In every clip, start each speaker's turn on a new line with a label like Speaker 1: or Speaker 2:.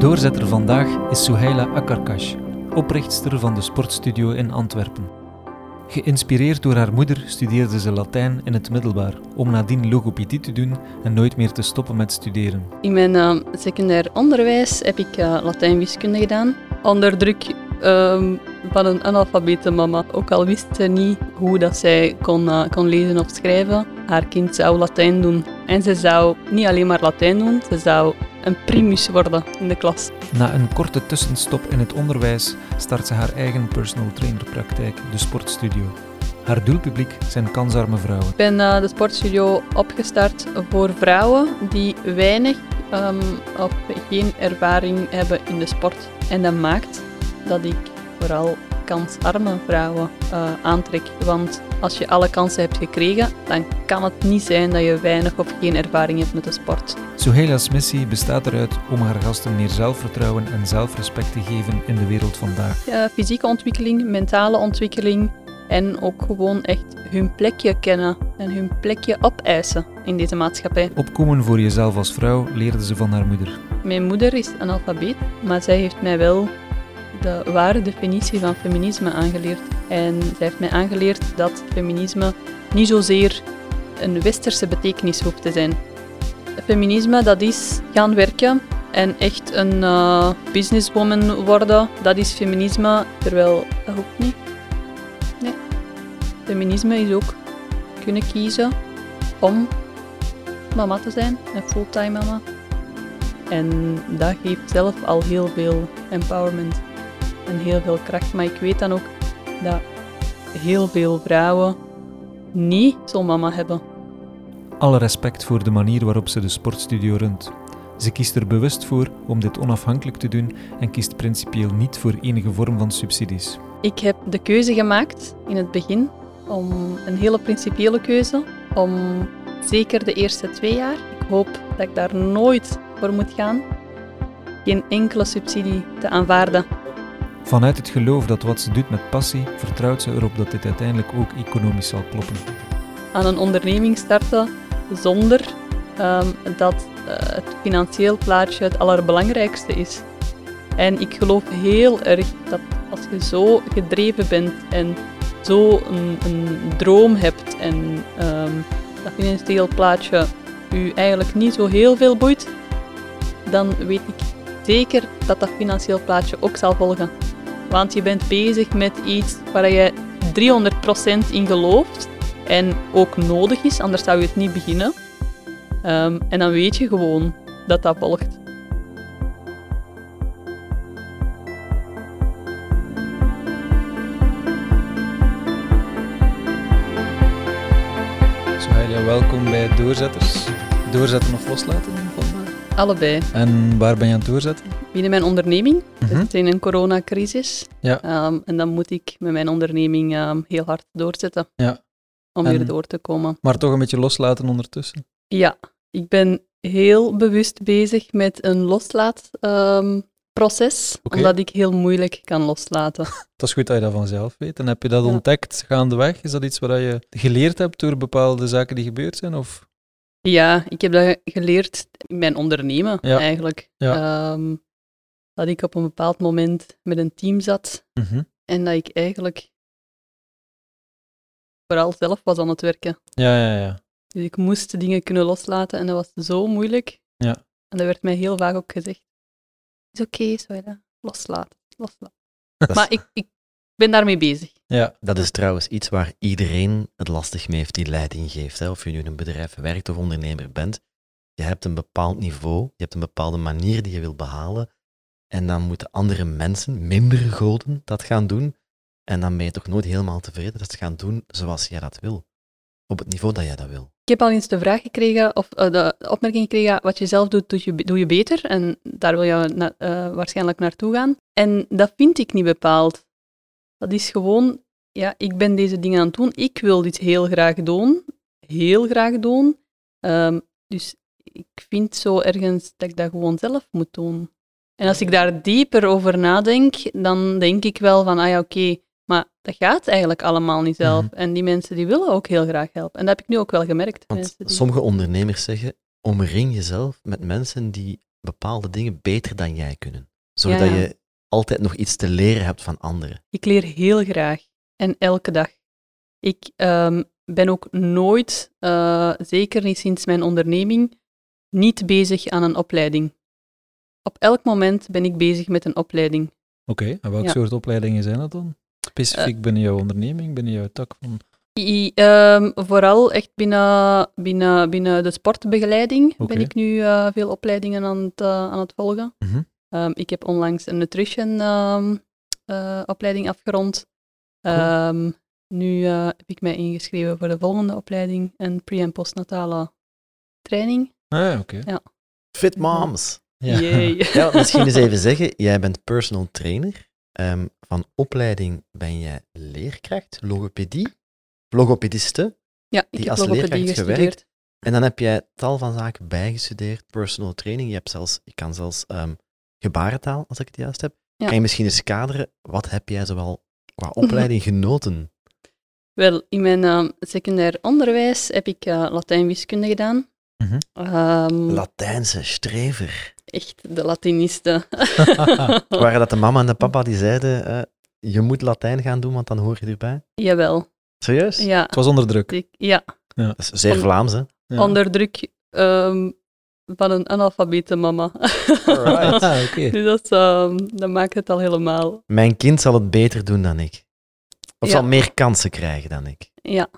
Speaker 1: Doorzetter vandaag is Souheila Akarkash, oprichtster van de Sportstudio in Antwerpen. Geïnspireerd door haar moeder studeerde ze Latijn in het middelbaar, om nadien logopedie te doen en nooit meer te stoppen met studeren.
Speaker 2: In mijn uh, secundair onderwijs heb ik uh, Latijn-wiskunde gedaan. Onder druk um, van een analfabete mama. Ook al wist ze niet hoe dat zij kon, uh, kon lezen of schrijven, haar kind zou Latijn doen. En ze zou niet alleen maar Latijn doen, ze zou een primus worden in de klas.
Speaker 1: Na een korte tussenstop in het onderwijs start ze haar eigen personal trainer praktijk, de Sportstudio. Haar doelpubliek zijn kansarme vrouwen.
Speaker 2: Ik ben uh, de Sportstudio opgestart voor vrouwen die weinig um, of geen ervaring hebben in de sport. En dat maakt dat ik vooral kansarme vrouwen uh, aantrek. Want als je alle kansen hebt gekregen, dan kan het niet zijn dat je weinig of geen ervaring hebt met de sport.
Speaker 1: Souheila's missie bestaat eruit om haar gasten meer zelfvertrouwen en zelfrespect te geven in de wereld vandaag.
Speaker 2: Fysieke ontwikkeling, mentale ontwikkeling en ook gewoon echt hun plekje kennen en hun plekje opeisen in deze maatschappij.
Speaker 1: Opkomen voor jezelf als vrouw leerde ze van haar moeder.
Speaker 2: Mijn moeder is analfabeet, maar zij heeft mij wel de ware definitie van feminisme aangeleerd. En zij heeft mij aangeleerd dat feminisme niet zozeer een westerse betekenis hoeft te zijn. Feminisme, dat is gaan werken en echt een uh, businesswoman worden. Dat is feminisme, terwijl dat hoeft niet. Nee. Feminisme is ook kunnen kiezen om mama te zijn, een fulltime mama. En dat geeft zelf al heel veel empowerment en heel veel kracht. Maar ik weet dan ook dat heel veel vrouwen niet zo'n mama hebben.
Speaker 1: Alle respect voor de manier waarop ze de sportstudio runt. Ze kiest er bewust voor om dit onafhankelijk te doen en kiest principieel niet voor enige vorm van subsidies.
Speaker 2: Ik heb de keuze gemaakt in het begin om een hele principiële keuze, om zeker de eerste twee jaar, ik hoop dat ik daar nooit voor moet gaan, geen enkele subsidie te aanvaarden.
Speaker 1: Vanuit het geloof dat wat ze doet met passie, vertrouwt ze erop dat dit uiteindelijk ook economisch zal kloppen.
Speaker 2: Aan een onderneming starten zonder um, dat uh, het financieel plaatje het allerbelangrijkste is. En ik geloof heel erg dat als je zo gedreven bent en zo een, droom hebt en um, dat financieel plaatje u eigenlijk niet zo heel veel boeit, dan weet ik zeker dat dat financieel plaatje ook zal volgen. Want je bent bezig met iets waar je 300% in gelooft en ook nodig is, anders zou je het niet beginnen. Um, en dan weet je gewoon dat dat volgt.
Speaker 1: Souheila, welkom bij Doorzetters. Doorzetten of loslaten?
Speaker 2: Allebei.
Speaker 1: En waar ben je aan het doorzetten?
Speaker 2: Binnen mijn onderneming. Mm -hmm. We zijn in een coronacrisis.
Speaker 1: Ja.
Speaker 2: Um, en dan moet ik met mijn onderneming um, heel hard doorzetten.
Speaker 1: Ja.
Speaker 2: Om en, weer door te komen.
Speaker 1: Maar toch een beetje loslaten ondertussen?
Speaker 2: Ja, ik ben heel bewust bezig met een loslaatproces, um, okay. omdat ik heel moeilijk kan loslaten.
Speaker 1: dat is goed dat je dat vanzelf weet. En heb je dat ja. ontdekt gaandeweg? Is dat iets wat je geleerd hebt door bepaalde zaken die gebeurd zijn? Of?
Speaker 2: Ja, ik heb dat geleerd in mijn ondernemen
Speaker 1: ja.
Speaker 2: eigenlijk.
Speaker 1: Ja.
Speaker 2: Um, dat ik op een bepaald moment met een team zat
Speaker 1: mm -hmm.
Speaker 2: en dat ik eigenlijk vooral zelf was aan het werken.
Speaker 1: Ja, ja, ja.
Speaker 2: Dus ik moest dingen kunnen loslaten en dat was zo moeilijk.
Speaker 1: Ja.
Speaker 2: En dat werd mij heel vaak ook gezegd. Is oké, okay. Loslaten, loslaten. maar ik, ik ben daarmee bezig.
Speaker 1: Ja.
Speaker 3: Dat is trouwens iets waar iedereen het lastig mee heeft die leiding geeft. Hè? Of je nu in een bedrijf werkt of ondernemer bent. Je hebt een bepaald niveau, je hebt een bepaalde manier die je wil behalen. En dan moeten andere mensen, minder goden, dat gaan doen. En dan ben je toch nooit helemaal tevreden dat ze gaan doen zoals jij dat wil. Op het niveau dat jij dat wil.
Speaker 2: Ik heb al eens de vraag gekregen, of uh, de opmerking gekregen, wat je zelf doet, doe je, doe je beter. En daar wil je na, uh, waarschijnlijk naartoe gaan. En dat vind ik niet bepaald. Dat is gewoon, ja, ik ben deze dingen aan het doen. Ik wil dit heel graag doen. Heel graag doen. Um, dus ik vind zo ergens dat ik dat gewoon zelf moet doen. En als ik daar dieper over nadenk, dan denk ik wel van, ah ja, oké, okay, maar dat gaat eigenlijk allemaal niet zelf. Mm-hmm. En die mensen die willen ook heel graag helpen. En dat heb ik nu ook wel gemerkt.
Speaker 3: Want
Speaker 2: die...
Speaker 3: sommige ondernemers zeggen, omring jezelf met mensen die bepaalde dingen beter dan jij kunnen. Zodat
Speaker 2: Ja,
Speaker 3: je altijd nog iets te leren hebt van anderen.
Speaker 2: Ik leer heel graag en elke dag. Ik ehm, ben ook nooit, eh, zeker niet sinds mijn onderneming, niet bezig aan een opleiding. Op elk moment ben ik bezig met een opleiding.
Speaker 4: Oké, en welke
Speaker 2: Ja.
Speaker 4: soort opleidingen zijn dat dan? Specifiek binnen jouw onderneming, binnen jouw tak van...
Speaker 2: I- ehm, vooral echt binnen, binnen, binnen de sportbegeleiding ben ik nu eh, veel opleidingen aan het, eh, aan het volgen.
Speaker 4: Mhm.
Speaker 2: Ehm, ik heb onlangs een nutrition ehm, eh, opleiding afgerond.
Speaker 4: Cool.
Speaker 2: Ehm, nu eh, heb ik mij ingeschreven voor de volgende opleiding, een pre- en postnatale training.
Speaker 4: Ah, ja, oké.
Speaker 3: Fit moms!
Speaker 2: Yay.
Speaker 3: Ja, misschien eens even zeggen, jij bent personal trainer. Ehm, van opleiding ben jij leerkracht, logopedie, logopediste.
Speaker 2: Ja, ik
Speaker 3: Die
Speaker 2: heb
Speaker 3: als
Speaker 2: logopedie
Speaker 3: leerkracht
Speaker 2: gestudeerd.
Speaker 3: En dan heb jij tal van zaken bijgestudeerd, personal training. Je, hebt zelfs, je kan zelfs ehm, gebarentaal, als ik het juist heb.
Speaker 2: Ja.
Speaker 3: Kan je misschien eens kaderen, wat heb jij zoal qua opleiding genoten?
Speaker 2: Wel, in mijn ehm, secundair onderwijs heb ik eh, Latijn-wiskunde gedaan.
Speaker 4: Mhm.
Speaker 3: Latijnse strever.
Speaker 2: Echt de Latinisten.
Speaker 3: Waren dat de mama en de papa die zeiden, eh, je moet Latijn gaan doen, want dan hoor je erbij?
Speaker 2: Jawel,
Speaker 3: Serieus?
Speaker 2: ja.
Speaker 4: Het was onder druk.
Speaker 2: Ik- ja,
Speaker 3: Dat is zeer
Speaker 2: On-
Speaker 3: Vlaams, hè?
Speaker 4: Ja.
Speaker 2: onder druk ehm, van een analfabete mama.
Speaker 3: Alright.
Speaker 4: Ah, oké.
Speaker 2: dus dat, ehm, dat maakt het al helemaal.
Speaker 3: Mijn kind zal het beter doen dan ik. Of
Speaker 2: Ja.
Speaker 3: zal meer kansen krijgen dan ik.
Speaker 2: Ja,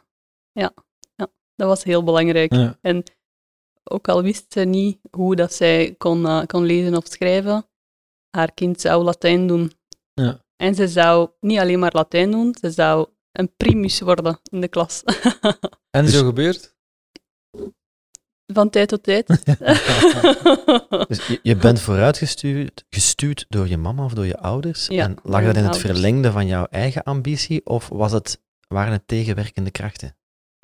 Speaker 2: ja, ja. Dat was heel belangrijk.
Speaker 4: Ja.
Speaker 2: Ook al wist ze niet hoe dat zij kon, eh, kon lezen of schrijven, haar kind zou Latijn doen.
Speaker 4: Ja.
Speaker 2: En ze zou niet alleen maar Latijn doen, ze zou een primus worden in de klas.
Speaker 4: En
Speaker 3: Dus-
Speaker 4: zo gebeurt?
Speaker 2: Van tijd tot tijd.
Speaker 3: Dus je, je bent vooruitgestuurd gestuurd door je mama of door je ouders.
Speaker 2: Ja,
Speaker 3: en lag dat in het
Speaker 2: ouders.
Speaker 3: verlengde van jouw eigen ambitie of was het, waren het tegenwerkende krachten?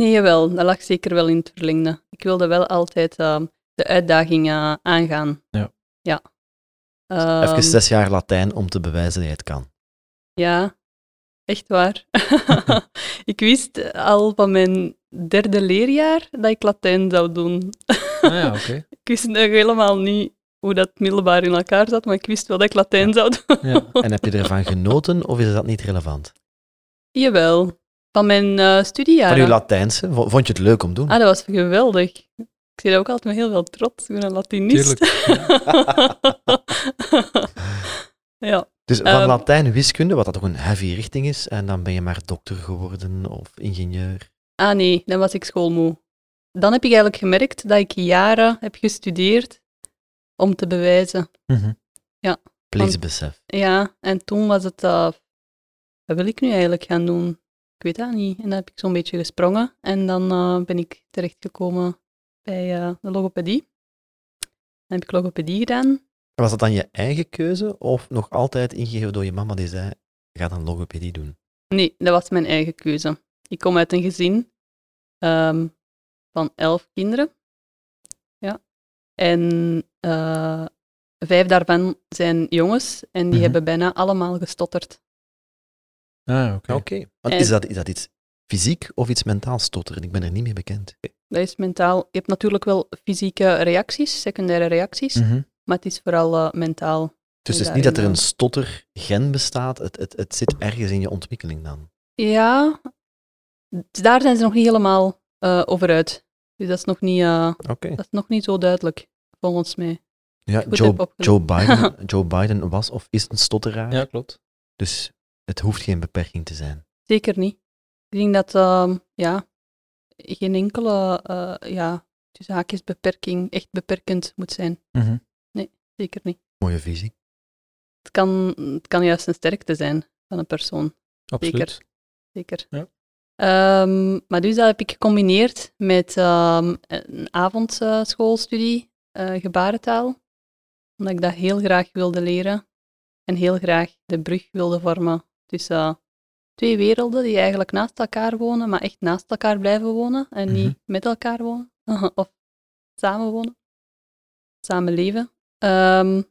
Speaker 2: Nee, jawel, dat lag zeker wel in het verlengde. Ik wilde wel altijd ehm, de uitdaging eh, aangaan.
Speaker 4: Ja.
Speaker 2: Ja. Ehm,
Speaker 3: Even zes jaar Latijn om te bewijzen dat je het kan.
Speaker 2: Ja, echt waar. ik wist al van mijn derde leerjaar dat ik Latijn zou doen.
Speaker 4: Ah, ja, oké.
Speaker 2: Ik wist nog helemaal niet hoe dat middelbaar in elkaar zat, maar ik wist wel dat ik Latijn zou doen.
Speaker 4: Ja.
Speaker 3: En heb je ervan genoten of is dat niet relevant?
Speaker 2: Jawel, van mijn eh
Speaker 3: Van
Speaker 2: studiejaren.
Speaker 3: je Latijnse, vo- vond je het leuk om te doen?
Speaker 2: Ah, dat was geweldig. Ik zie dat ook altijd met heel veel trots. Ik ben een Latinist. ja,
Speaker 3: Dus van
Speaker 2: ehm,
Speaker 3: Latijn wiskunde, wat dat toch een heavy richting is, en dan ben je maar dokter geworden of ingenieur.
Speaker 2: ah nee, dan was ik schoolmoe. Dan heb ik eigenlijk gemerkt dat ik jaren heb gestudeerd om te bewijzen.
Speaker 4: Mhm.
Speaker 3: Plichtsbesef.
Speaker 2: Ja, en toen was het, eh, wat wil ik nu eigenlijk gaan doen? Ik weet dat niet. En dan heb ik zo'n beetje gesprongen en dan eh, ben ik terechtgekomen bij eh, de logopedie. Dan heb ik logopedie gedaan.
Speaker 3: Was dat dan je eigen keuze of nog altijd ingegeven door je mama die zei, ga dan logopedie doen?
Speaker 2: Nee, dat was mijn eigen keuze. Ik kom uit een gezin ehm, van elf kinderen. Ja. En eh, vijf daarvan zijn jongens en die
Speaker 4: Mhm.
Speaker 2: hebben bijna allemaal gestotterd.
Speaker 4: Ah, oké.
Speaker 2: En-
Speaker 3: Is, dat, is dat iets fysiek of iets mentaal stotteren? Ik ben er niet mee bekend.
Speaker 2: Dat is mentaal. Je hebt natuurlijk wel fysieke reacties, secundaire reacties,
Speaker 4: Mhm.
Speaker 2: maar het is vooral eh, mentaal.
Speaker 3: Dus het is niet dat er een stottergen bestaat, het, het, het zit ergens in je ontwikkeling dan.
Speaker 2: Ja, daar zijn ze nog niet helemaal eh, over uit. Dus dat is nog niet, eh,
Speaker 3: Oké.
Speaker 2: dat is nog niet zo duidelijk, volgens mij.
Speaker 3: Ja, Joe. Joe, Biden, Joe Biden was of is een stotteraar,
Speaker 4: Ja, klopt.
Speaker 3: dus het hoeft geen beperking te zijn.
Speaker 2: Zeker niet. Ik denk dat ehm, ja, geen enkele eh, ja, haakjes beperking echt beperkend moet zijn.
Speaker 4: Mhm.
Speaker 2: Zeker niet.
Speaker 3: Mooie visie.
Speaker 2: Het kan, het kan juist een sterkte zijn van een persoon.
Speaker 4: Absoluut.
Speaker 2: Zeker.
Speaker 4: Ja.
Speaker 2: Ehm, maar dus dat heb ik gecombineerd met ehm, een avondschoolstudie eh, gebarentaal. Omdat ik dat heel graag wilde leren. En heel graag de brug wilde vormen tussen eh, twee werelden die eigenlijk naast elkaar wonen, maar echt naast elkaar blijven wonen. En niet
Speaker 4: Mhm.
Speaker 2: met elkaar wonen. of samen wonen. Samen leven. Ehm,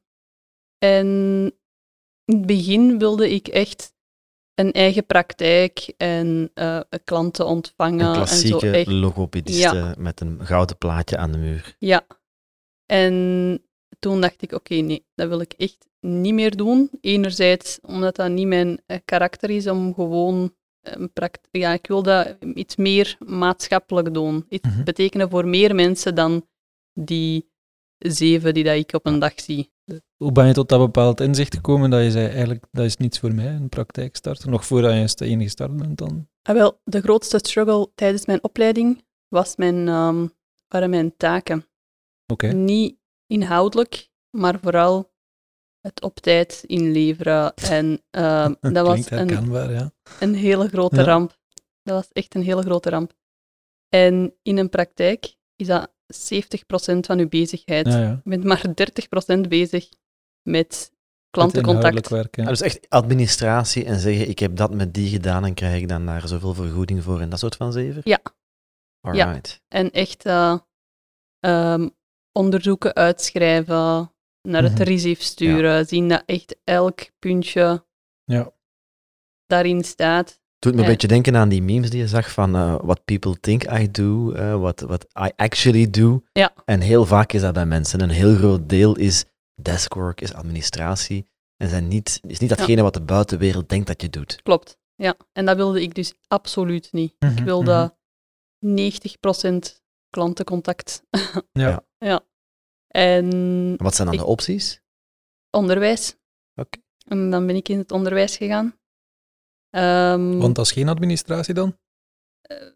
Speaker 2: en in het begin wilde ik echt een eigen praktijk en eh, klanten ontvangen.
Speaker 3: Een
Speaker 2: en zo
Speaker 3: klassieke
Speaker 2: echt.
Speaker 3: logopediste met een gouden plaatje aan de muur.
Speaker 2: Ja. En toen dacht ik, oké, nee, dat wil ik echt niet meer doen. Enerzijds omdat dat niet mijn eh, karakter is om gewoon pract- ja, ik wil dat iets meer maatschappelijk doen. Iets
Speaker 4: Mhm.
Speaker 2: betekenen voor meer mensen dan die zeven die dat ik op een dag zie.
Speaker 4: Hoe ben je tot dat bepaald inzicht gekomen dat je zei, eigenlijk, dat is niets voor mij, een praktijk starten? Nog voordat je de enige start bent dan?
Speaker 2: Ah, wel, de grootste struggle tijdens mijn opleiding was mijn, ehm, waren mijn taken.
Speaker 4: Oké.
Speaker 2: Niet inhoudelijk, maar vooral het op tijd inleveren. En ehm, dat was een,
Speaker 4: ja.
Speaker 2: een hele grote
Speaker 4: Ja.
Speaker 2: ramp. Dat was echt een hele grote ramp. En in een praktijk is dat 70% van uw bezigheid.
Speaker 4: ja, ja.
Speaker 2: Je bent maar 30% bezig met klantencontact.
Speaker 4: werk, ja.
Speaker 3: Ah, dus echt administratie en zeggen, ik heb dat met die gedaan en krijg ik dan daar zoveel vergoeding voor en dat soort van zeven?
Speaker 2: Ja.
Speaker 3: Alright.
Speaker 2: En echt eh, ehm, onderzoeken uitschrijven, naar het
Speaker 4: Mhm.
Speaker 2: RISIF sturen, zien dat echt elk puntje
Speaker 4: Ja.
Speaker 2: daarin staat.
Speaker 3: Doet me een
Speaker 2: Ja.
Speaker 3: beetje denken aan die memes die je zag van eh, what people think I do, eh, what, what I actually do.
Speaker 2: Ja.
Speaker 3: En heel vaak is dat bij mensen. Een heel groot deel is deskwork, is administratie. En zijn niet, is niet datgene wat de buitenwereld denkt dat je doet.
Speaker 2: Klopt. Ja, en dat wilde ik dus absoluut niet.
Speaker 4: Mhm,
Speaker 2: Ik wilde 90% klantencontact.
Speaker 4: Ja.
Speaker 2: ja. En
Speaker 3: En wat zijn dan
Speaker 2: Ik-
Speaker 3: de opties?
Speaker 2: onderwijs.
Speaker 3: Oké.
Speaker 2: En dan ben ik in het onderwijs gegaan. Ehm,
Speaker 4: Want dat is geen administratie dan?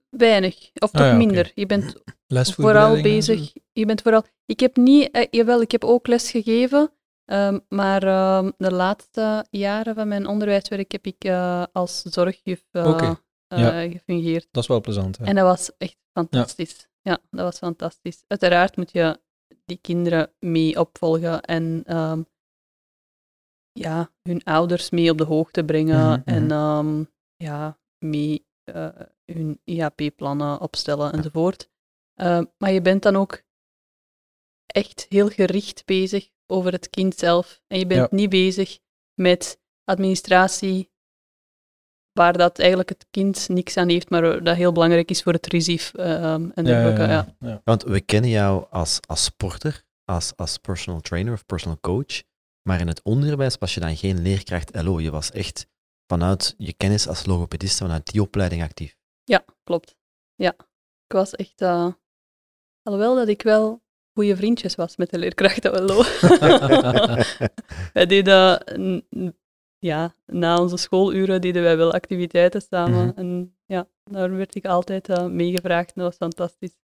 Speaker 2: weinig, of
Speaker 4: Ah
Speaker 2: toch
Speaker 4: ja,
Speaker 2: minder. Je bent vooral bezig. Je bent vooral. Ik heb niet, eh, jawel, ik heb ook les gegeven, ehm, maar ehm, de laatste jaren van mijn onderwijswerk heb ik eh, als zorgjuf eh,
Speaker 4: Oké,
Speaker 2: eh,
Speaker 4: ja.
Speaker 2: gefungeerd.
Speaker 4: Dat is wel plezant. Hè?
Speaker 2: En dat was echt fantastisch. Ja. dat was fantastisch. Uiteraard moet je die kinderen mee opvolgen en ehm, ja, hun ouders mee op de hoogte brengen
Speaker 4: Mhm,
Speaker 2: en
Speaker 4: mhm.
Speaker 2: ehm, ja, mee eh, hun IAP-plannen opstellen enzovoort. Ehm, maar je bent dan ook echt heel gericht bezig over het kind zelf. En je bent
Speaker 4: Ja.
Speaker 2: niet bezig met administratie, waar dat eigenlijk het kind niks aan heeft, maar dat heel belangrijk is voor het RISIF ehm, en dergelijke.
Speaker 4: ja,
Speaker 2: Ja,
Speaker 4: ja. ja.
Speaker 3: Want we kennen jou als, als sporter, als, als personal trainer of personal coach. Maar in het onderwijs was je dan geen leerkracht LO. Je was echt vanuit je kennis als logopedist, vanuit die opleiding actief.
Speaker 2: Ja, klopt. Ja, ik was echt... eh, alhoewel dat ik wel goede vriendjes was met de leerkrachten hoor. wij deden... Ja, na onze schooluren deden wij wel activiteiten samen.
Speaker 4: Mhm.
Speaker 2: En ja, daar werd ik altijd eh, meegevraagd. en Dat was fantastisch.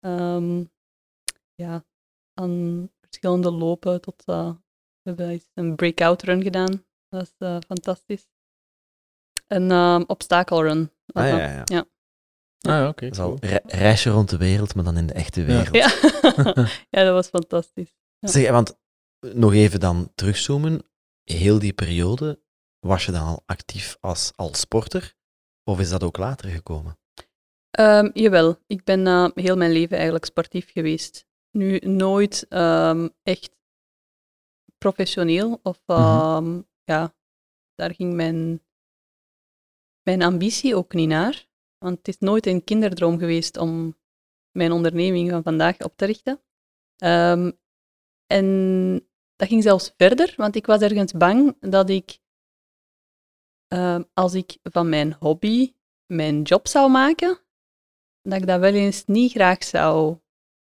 Speaker 2: Ehm, ja, aan verschillende lopen tot... eh, we hebben eens een breakout run gedaan. Dat was eh, fantastisch. Een um, obstacle run.
Speaker 3: Ah, ja, ja.
Speaker 2: Ja.
Speaker 4: Ah, oké.
Speaker 3: Dat is al
Speaker 4: cool.
Speaker 3: re- reisje rond de wereld, maar dan in de echte wereld.
Speaker 2: Ja. ja, dat was fantastisch. Ja.
Speaker 3: Zeg, want nog even dan terugzoomen. Heel die periode, was je dan al actief als, als sporter? Of is dat ook later gekomen?
Speaker 2: Ehm, jawel, ik ben eh, heel mijn leven eigenlijk sportief geweest. Nu nooit ehm, echt professioneel, of
Speaker 4: Mhm.
Speaker 2: ehm, ja, daar ging mijn, mijn ambitie ook niet naar. Want het is nooit een kinderdroom geweest om mijn onderneming van vandaag op te richten. En dat ging zelfs verder, want ik was ergens bang dat ik, ehm, als ik van mijn hobby mijn job zou maken, dat ik dat wel eens niet graag zou,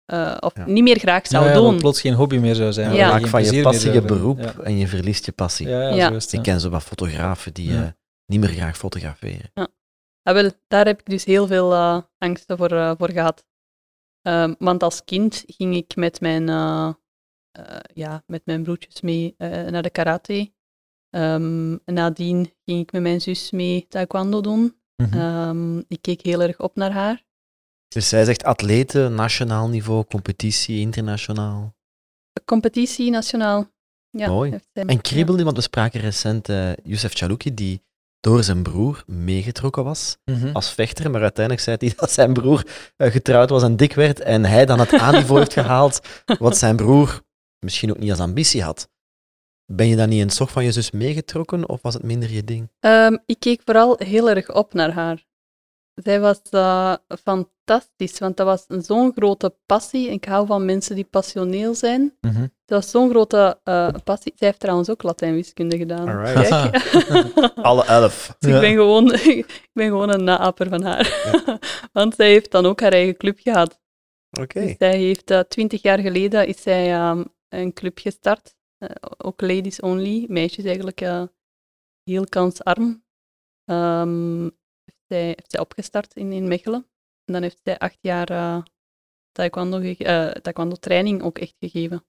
Speaker 2: eh, of
Speaker 3: Ja.
Speaker 2: niet meer graag zou
Speaker 4: ja, ja, dat
Speaker 2: doen.
Speaker 4: het plots geen hobby meer zou zijn.
Speaker 2: Ja.
Speaker 3: Maak van je passie je beroep
Speaker 4: Ja.
Speaker 3: en je verliest je passie.
Speaker 4: Ja, ja,
Speaker 2: Ja.
Speaker 3: Ik
Speaker 4: ja.
Speaker 3: ken zo wat fotografen die
Speaker 4: Ja.
Speaker 3: eh, niet meer graag fotograferen.
Speaker 2: Ah, wel, daar heb ik dus heel veel eh, angsten voor, voor gehad. Ehm, want als kind ging ik met mijn, ja, met mijn broertjes mee eh, naar de karate. Ehm, nadien ging ik met mijn zus mee taekwondo doen.
Speaker 4: Mhm.
Speaker 2: Ehm, ik keek heel erg op naar haar.
Speaker 3: Dus zij zegt atleten, nationaal niveau, competitie, internationaal.
Speaker 2: Competitie, nationaal. Ja,
Speaker 3: Mooi. En kriebelde, want we spraken recent eh Youssef Chalouki, die door zijn broer meegetrokken was
Speaker 4: Mhm.
Speaker 3: als vechter, maar uiteindelijk zei hij dat zijn broer eh, getrouwd was en dik werd en hij dan het A-niveau heeft gehaald, wat zijn broer misschien ook niet als ambitie had. Ben je dan niet in het zog van je zus meegetrokken of was het minder je ding?
Speaker 2: Ehm, ik keek vooral heel erg op naar haar. zij was uh, fantastisch, want dat was zo'n grote passie. Ik hou van mensen die passioneel zijn.
Speaker 4: Mhm.
Speaker 2: Dat was zo'n grote uh, passie. Zij heeft trouwens ook Latijn-wiskunde gedaan. Kijk.
Speaker 3: Alle elf.
Speaker 2: Dus
Speaker 4: Ja.
Speaker 2: ik, ben gewoon, ik ben gewoon een naapper van haar. Want zij heeft dan ook haar eigen club gehad.
Speaker 3: Oké.
Speaker 2: Dus zij heeft eh, twintig jaar geleden is zij ehm, een club gestart. Eh, ook ladies only. Meisjes eigenlijk heel kansarm. Ehm, heeft, zij, heeft zij opgestart in, in Mechelen. En dan heeft zij acht jaar eh, taekwondo, eh, taekwondo training ook echt gegeven.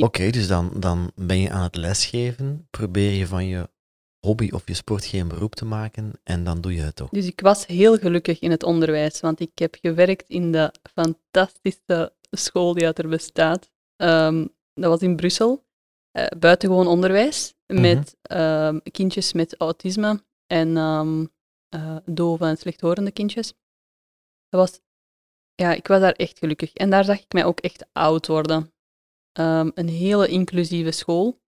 Speaker 3: Oké, dus dan, dan ben je aan het lesgeven, probeer je van je hobby of je sport geen beroep te maken en dan doe je het toch.
Speaker 2: Dus ik was heel gelukkig in het onderwijs, want ik heb gewerkt in de fantastische school die er bestaat. Ehm, dat was in Brussel, eh, buitengewoon onderwijs, met ehm, kindjes met autisme en eh, dove en slechthorende kindjes. Dat was, ja, ik was daar echt gelukkig. En daar zag ik mij ook echt oud worden. Ehm, een hele inclusieve school.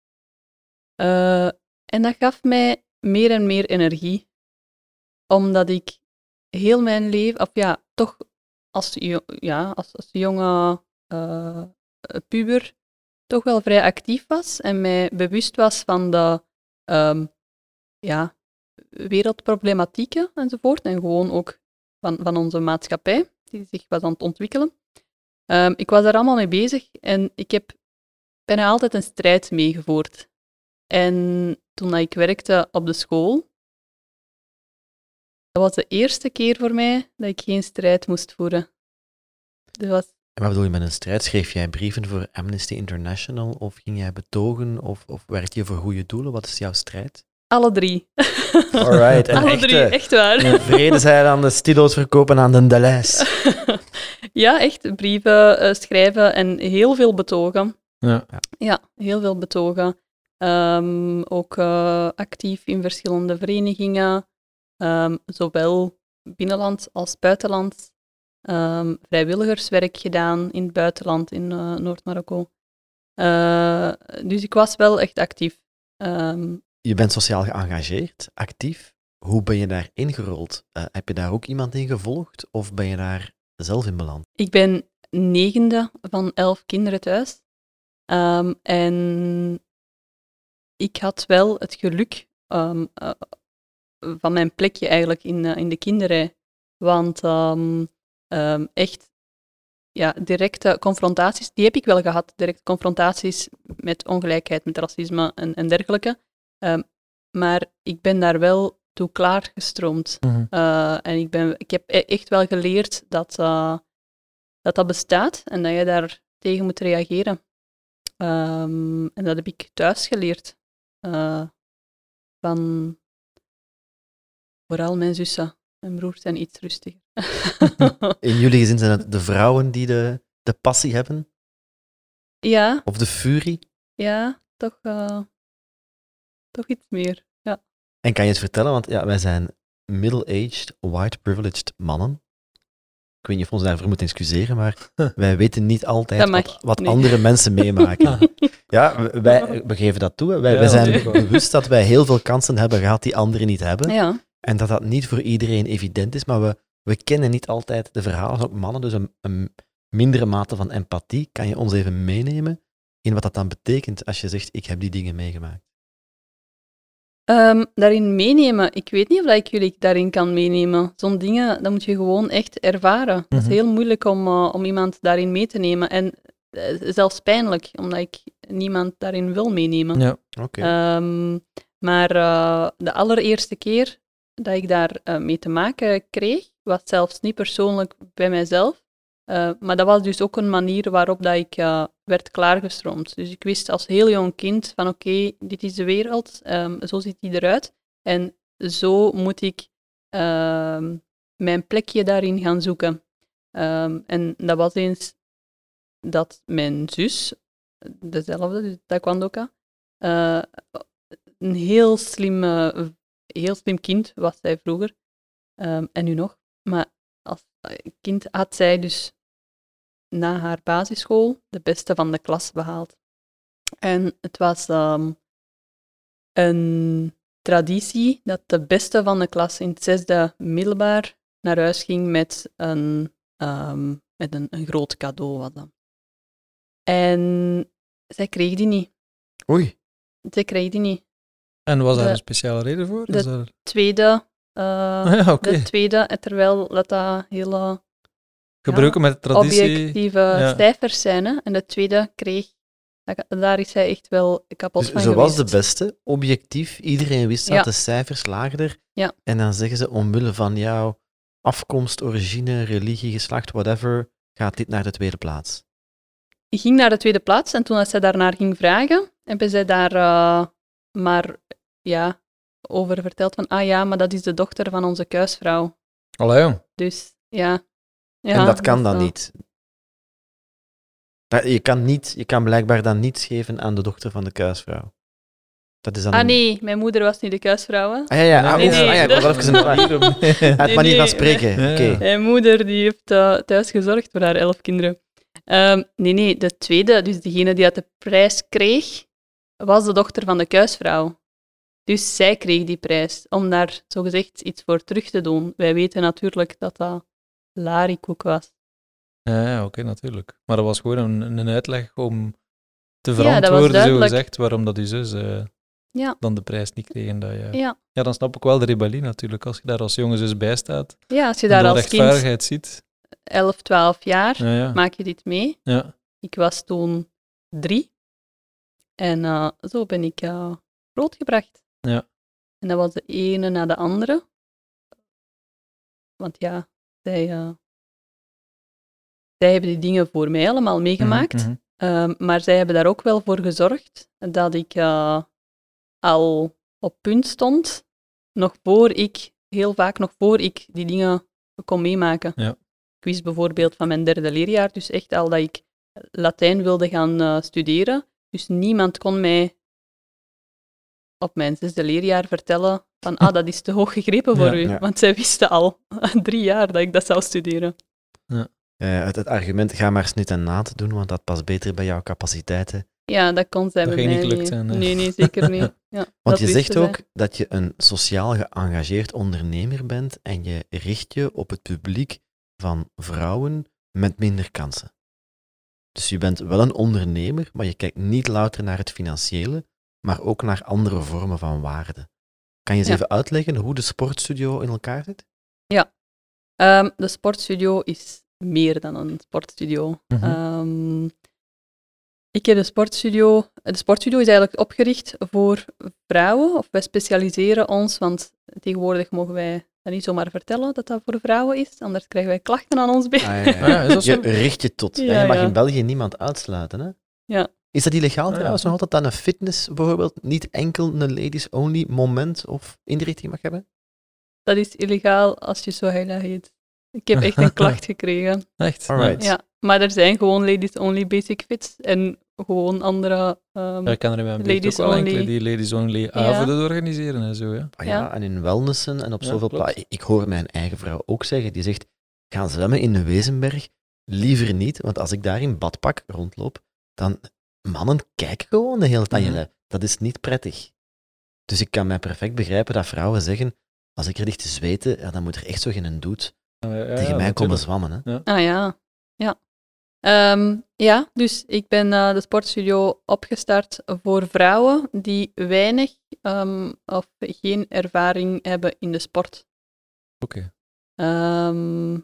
Speaker 2: Eh, en dat gaf mij meer en meer energie omdat ik heel mijn leven, of ja, toch als, ja, als, als jonge puber, toch wel vrij actief was en mij bewust was van de ehm, ja, wereldproblematieken enzovoort. En gewoon ook van, van onze maatschappij, die zich was aan het ontwikkelen. Ehm, ik was daar allemaal mee bezig en ik heb bijna altijd een strijd meegevoerd. En toen ik werkte op de school, dat was de eerste keer voor mij dat ik geen strijd moest voeren. Dat was
Speaker 3: En wat bedoel je met een strijd? Schreef jij brieven voor Amnesty International of ging jij betogen of, of werkte je voor goede doelen? Wat is jouw strijd?
Speaker 2: alle drie.
Speaker 3: Alright, een
Speaker 2: alle
Speaker 3: echte-
Speaker 2: drie, echt waar.
Speaker 3: Vrede zij aan de stilo's verkopen aan de Deleuze.
Speaker 2: ja, echt brieven eh, schrijven en heel veel betogen.
Speaker 4: Ja.
Speaker 2: Ja, heel veel betogen. Ehm, ook eh, actief in verschillende verenigingen, ehm, zowel binnenland als buitenland. Ehm, vrijwilligerswerk gedaan in het buitenland, in eh, Noord-Marokko. Eh, dus ik was wel echt actief. Ehm,
Speaker 3: Je bent sociaal geëngageerd, actief. Hoe ben je daar ingerold? Eh, heb je daar ook iemand in gevolgd of ben je daar zelf in beland?
Speaker 2: Ik ben negende van elf kinderen thuis. Ehm, en ik had wel het geluk van mijn plekje eigenlijk in, in de kinderrij. Want ehm, echt ja, directe confrontaties, die heb ik wel gehad. Directe confrontaties met ongelijkheid, met racisme en, en dergelijke. Ehm, maar ik ben daar wel toe klaargestroomd. Eh, en ik, ben, ik heb e- echt wel geleerd dat, eh, dat dat bestaat en dat je daar tegen moet reageren. Ehm, en dat heb ik thuis geleerd. Eh, van vooral mijn zussen. Mijn broers zijn iets rustiger.
Speaker 3: In jullie gezin zijn het de vrouwen die de, de passie hebben?
Speaker 2: ja,
Speaker 3: Of de furie?
Speaker 2: ja, toch, eh, toch iets meer. Ja.
Speaker 3: En kan je het vertellen, want ja, wij zijn middle-aged, white-privileged mannen. Ik weet niet of we ons daarvoor moeten excuseren, maar wij weten niet altijd wat, wat
Speaker 2: nee.
Speaker 3: andere mensen meemaken. Ja, wij, we geven dat toe. Wij,
Speaker 4: Ja,
Speaker 3: wij zijn bewust dat wij heel veel kansen hebben gehad die anderen niet hebben.
Speaker 2: ja.
Speaker 3: En dat dat niet voor iedereen evident is, maar we, we kennen niet altijd de verhalen van mannen. Dus een, een mindere mate van empathie. Kan je ons even meenemen in wat dat dan betekent als je zegt, ik heb die dingen meegemaakt?
Speaker 2: Ehm, daarin meenemen. Ik weet niet of dat ik jullie daarin kan meenemen. Zo'n dingen, dat moet je gewoon echt ervaren. Het is
Speaker 4: Mhm.
Speaker 2: heel moeilijk om, eh, om iemand daarin mee te nemen. En eh, zelfs pijnlijk, omdat ik niemand daarin wil meenemen.
Speaker 4: Ja.
Speaker 3: Oké.
Speaker 2: Ehm, maar eh, de allereerste keer dat ik daar eh, mee te maken kreeg, was zelfs niet persoonlijk bij mijzelf. Eh, maar dat was dus ook een manier waarop dat ik eh, werd klaargestroomd. Dus ik wist als heel jong kind van oké, dit is de wereld, ehm, zo ziet die eruit. En zo moet ik ehm, mijn plekje daarin gaan zoeken. Ehm, en dat was eens dat mijn zus, dezelfde, dus taekwondoka, eh een heel slim, eh, heel slim kind was zij vroeger. Ehm, en nu nog. Maar als kind had zij dus na haar basisschool de beste van de klas behaald. En het was ehm, een traditie dat de beste van de klas in het zesde middelbaar naar huis ging met een, ehm, met een, een groot cadeau. Was dat. En zij kreeg die niet.
Speaker 3: Oei.
Speaker 2: Zij kreeg die niet.
Speaker 1: En was daar
Speaker 2: De-
Speaker 1: een speciale reden voor?
Speaker 2: de-
Speaker 1: er-
Speaker 2: Tweede, eh,
Speaker 1: ja, oké.
Speaker 2: de tweede, terwijl dat dat hele
Speaker 1: Gebruiken met traditie.
Speaker 2: objectieve
Speaker 1: ja.
Speaker 2: cijfers zijn. Hè. En de tweede kreeg, daar is zij echt wel kapot
Speaker 3: Dus
Speaker 2: van
Speaker 3: ze was de beste, objectief. Iedereen wist dat, de cijfers lagen er.
Speaker 2: Ja.
Speaker 3: En dan zeggen ze, omwille van jouw afkomst, origine, religie, geslacht, whatever, gaat dit naar de tweede plaats.
Speaker 2: Ik ging naar de tweede plaats en toen dat zij daarnaar ging vragen, hebben zij daar eh, maar ja, over verteld van, ah ja, maar dat is de dochter van onze kuisvrouw.
Speaker 1: Allee.
Speaker 2: Dus ja. ja
Speaker 3: en dat kan dan
Speaker 2: wel-
Speaker 3: niet. Dat- Je kan, niet. je kan blijkbaar dan niets geven aan de dochter van de kuisvrouw. Dat is dan
Speaker 2: Ah
Speaker 3: een-
Speaker 2: nee, mijn moeder was niet de kuisvrouw. Hè.
Speaker 3: Ah ja, ja. Ah,
Speaker 2: Nee, nee,
Speaker 3: ah, ja, ik was
Speaker 2: dat-
Speaker 3: even een Het
Speaker 2: Nee,
Speaker 3: manier van spreken.
Speaker 1: Ja.
Speaker 2: Mijn moeder die heeft eh, thuis gezorgd voor haar elf kinderen. Ehm, nee, nee, de tweede, dus degene die uit de prijs kreeg, was de dochter van de kuisvrouw. Dus zij kreeg die prijs, om daar zogezegd iets voor terug te doen. Wij weten natuurlijk dat dat larikoek was.
Speaker 1: Ja, ja oké, natuurlijk. Maar dat was gewoon een, een uitleg om te
Speaker 2: Ja,
Speaker 1: verantwoorden, zo gezegd, waarom dat die zus eh,
Speaker 2: Ja.
Speaker 1: dan de prijs niet kreeg. En dat je...
Speaker 2: Ja,
Speaker 1: Ja, dan snap ik wel de rebellie natuurlijk. Als je daar als jonge zus bij staat,
Speaker 2: ja als je daar als kind
Speaker 1: rechtvaardigheid ziet.
Speaker 2: 11, 12 jaar,
Speaker 1: Ja, ja.
Speaker 2: maak je dit mee.
Speaker 1: ja.
Speaker 2: Ik was toen drie. En eh, zo ben ik eh, grootgebracht.
Speaker 1: Ja.
Speaker 2: En dat was de ene na de andere. Want ja, zij, eh, zij hebben die dingen voor mij allemaal meegemaakt.
Speaker 1: Mhm, mhm.
Speaker 2: Ehm, maar zij hebben daar ook wel voor gezorgd dat ik al op punt stond, nog voor ik, heel vaak nog voor ik die dingen kon meemaken.
Speaker 1: Ja.
Speaker 2: Ik wist bijvoorbeeld van mijn derde leerjaar, dus echt al dat ik Latijn wilde gaan studeren. Dus niemand kon mij op mijn zesde leerjaar vertellen van ah, dat is te hoog gegrepen voor
Speaker 1: Ja.
Speaker 2: u.
Speaker 3: Ja.
Speaker 2: Want zij wisten al drie jaar dat ik dat zou studeren.
Speaker 3: Eh, het, het argument, ga maar snit en naad doen, want dat past beter bij jouw capaciteiten.
Speaker 2: Ja, dat kon zij
Speaker 1: Dat
Speaker 2: bij
Speaker 1: ging
Speaker 2: mij
Speaker 1: niet gelukt zijn, hè?
Speaker 2: Nee, nee, zeker niet. Ja,
Speaker 3: Want je zegt
Speaker 2: zij.
Speaker 3: ook dat je een sociaal geëngageerd ondernemer bent en je richt je op het publiek van vrouwen met minder kansen. Dus je bent wel een ondernemer, maar je kijkt niet louter naar het financiële, maar ook naar andere vormen van waarde. Kan je eens
Speaker 2: Ja.
Speaker 3: even uitleggen hoe de sportstudio in elkaar zit?
Speaker 2: Ehm, de sportstudio is meer dan een sportstudio.
Speaker 1: Mhm.
Speaker 2: Ehm, ik heb de sportstudio... De sportstudio is eigenlijk opgericht voor vrouwen, of wij specialiseren ons, want tegenwoordig mogen wij dat niet zomaar vertellen dat dat voor vrouwen is, anders krijgen wij klachten aan ons been.
Speaker 3: Ah, ja,
Speaker 1: Ah, ja, is dat
Speaker 3: Je richt je tot.
Speaker 2: Ja,
Speaker 3: je mag
Speaker 2: ja.
Speaker 3: in België niemand uitsluiten. Hè?
Speaker 2: Ja.
Speaker 3: Is dat illegaal
Speaker 1: Ah, ja.
Speaker 3: trouwens nog altijd dat een fitness bijvoorbeeld niet enkel een ladies-only moment of inrichting mag hebben?
Speaker 2: Dat is illegaal als je zo heet. Ik heb echt een klacht gekregen.
Speaker 1: Echt?
Speaker 3: Alright.
Speaker 2: Ja, maar er zijn gewoon ladies-only basic fits en gewoon andere... ehm,
Speaker 1: Ja, ik kan er in mijn
Speaker 2: Ladies
Speaker 1: ook wel enkele
Speaker 2: only.
Speaker 1: die ladies only
Speaker 2: Ja.
Speaker 1: avonden organiseren en zo, ja.
Speaker 3: Ah ja,
Speaker 2: Ja.
Speaker 3: en in wellnessen en op
Speaker 1: Ja,
Speaker 3: zoveel plaatsen. Ik hoor mijn eigen vrouw ook zeggen, die zegt, gaan zwemmen in de Wezenberg? Liever niet, want als ik daar in badpak rondloop, dan mannen kijken gewoon de hele tijd. Naar je. Dat is niet prettig. Dus ik kan mij perfect begrijpen dat vrouwen zeggen, als ik er ligt te zweten, ja, dan moet er echt zo geen doet
Speaker 1: Ja, ja,
Speaker 3: tegen
Speaker 1: ja,
Speaker 3: mij komen zwammen. Hè?
Speaker 2: Ah ja, ja. Ehm, ja, dus ik ben eh, de sportstudio opgestart voor vrouwen die weinig ehm, of geen ervaring hebben in de sport.
Speaker 1: Oké.
Speaker 2: Ehm,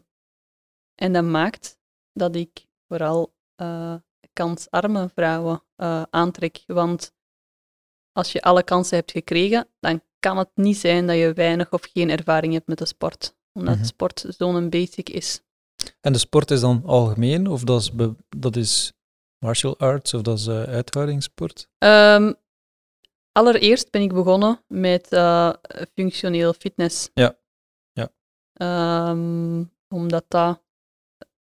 Speaker 2: en dat maakt dat ik vooral eh, kansarme vrouwen eh, aantrek. Want als je alle kansen hebt gekregen, dan kan het niet zijn dat je weinig of geen ervaring hebt met de sport. Omdat
Speaker 1: Mhm.
Speaker 2: sport zo'n basic is.
Speaker 1: En de sport is dan algemeen, of dat is, dat is martial arts, of dat is eh, uithoudingssport?
Speaker 2: Ehm, allereerst ben ik begonnen met eh, functioneel fitness.
Speaker 1: Ja. Ja.
Speaker 2: Ehm, omdat dat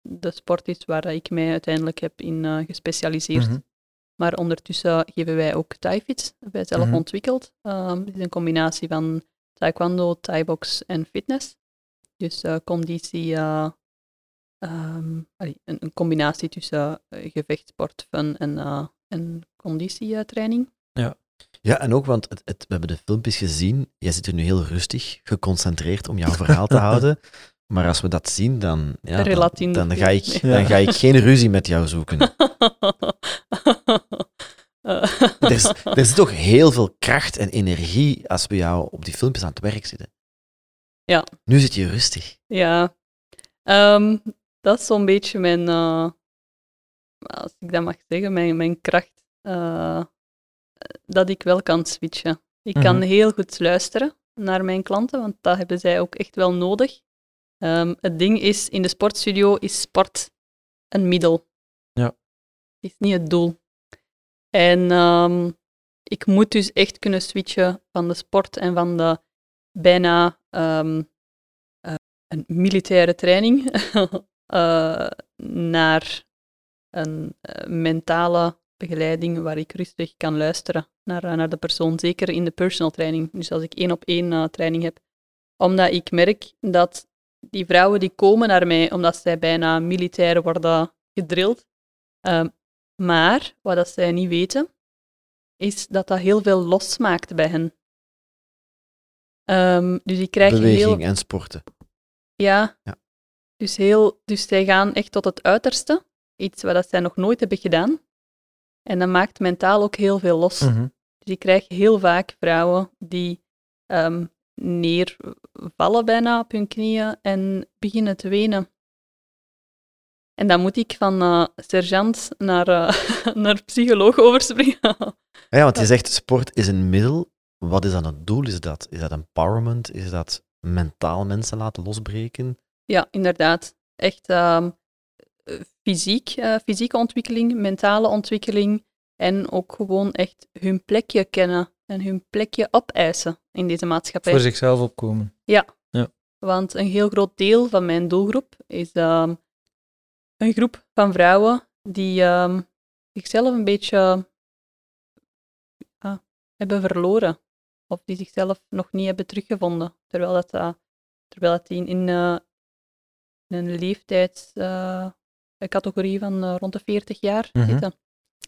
Speaker 2: de sport is waar ik mij uiteindelijk heb in eh, gespecialiseerd.
Speaker 1: Mhm.
Speaker 2: Maar ondertussen geven wij ook Thai-fits, wij zelf
Speaker 1: Mhm.
Speaker 2: ontwikkeld. Ehm, het is een combinatie van taekwondo, thai-box en fitness. Dus conditie, eh, ehm, allee, een, een combinatie tussen eh, gevechtsport, fun en, eh, en conditietraining.
Speaker 3: Ja, en ook, want het, het, we hebben de filmpjes gezien. Jij zit er nu heel rustig, geconcentreerd om jouw verhaal te houden. Maar als we dat zien, dan, ja, dan, ga ik, dan ga ik geen ruzie met jou zoeken. Er, is, er zit toch heel veel kracht en energie als we jou op die filmpjes aan het werk zitten.
Speaker 2: Ja.
Speaker 3: Nu zit je rustig.
Speaker 2: Ja, Ehm, dat is zo'n beetje mijn, eh, als ik dat mag zeggen, mijn, mijn kracht. eh, dat ik wel kan switchen. Ik kan
Speaker 1: Mhm.
Speaker 2: heel goed luisteren naar mijn klanten, want dat hebben zij ook echt wel nodig. Ehm, het ding is, in de sportstudio is sport een middel.
Speaker 1: Ja.
Speaker 2: Is niet het doel. En ehm, ik moet dus echt kunnen switchen van de sport en van de bijna ehm, eh, een militaire training eh, naar een eh, mentale begeleiding waar ik rustig kan luisteren naar, eh, naar de persoon, zeker in de personal training. Dus als ik één op één training heb. Omdat ik merk dat die vrouwen die komen naar mij omdat zij bijna militair worden gedrild. Ehm, maar wat dat zij niet weten, is dat dat heel veel losmaakt bij hen. Ehm, dus die krijgen
Speaker 3: Beweging
Speaker 2: heel...
Speaker 3: en sporten.
Speaker 2: Ja.
Speaker 3: Ja.
Speaker 2: Dus, heel, dus zij gaan echt tot het uiterste. Iets wat dat zij nog nooit hebben gedaan. En dat maakt mentaal ook heel veel los.
Speaker 1: Mhm.
Speaker 2: Dus ik krijg heel vaak vrouwen die ehm, neervallen bijna op hun knieën en beginnen te wenen. En dan moet ik van eh, sergeant naar, eh, naar psycholoog overspringen.
Speaker 3: Ja, want je zegt sport is een middel. Wat is dan het doel? Is dat, is dat empowerment? Is dat mentaal mensen laten losbreken?
Speaker 2: Ja, inderdaad. Echt ehm, eh, fysiek, eh, fysieke ontwikkeling, mentale ontwikkeling en ook gewoon echt hun plekje kennen en hun plekje opeisen in deze maatschappij.
Speaker 1: Voor zichzelf opkomen.
Speaker 2: Want een heel groot deel van mijn doelgroep is ehm, een groep van vrouwen die ehm, zichzelf een beetje ja, hebben verloren. Of die zichzelf nog niet hebben teruggevonden. Terwijl, dat, eh, terwijl dat die in, in een leeftijdscategorie van eh, rond de 40 jaar
Speaker 1: Mhm.
Speaker 2: zitten.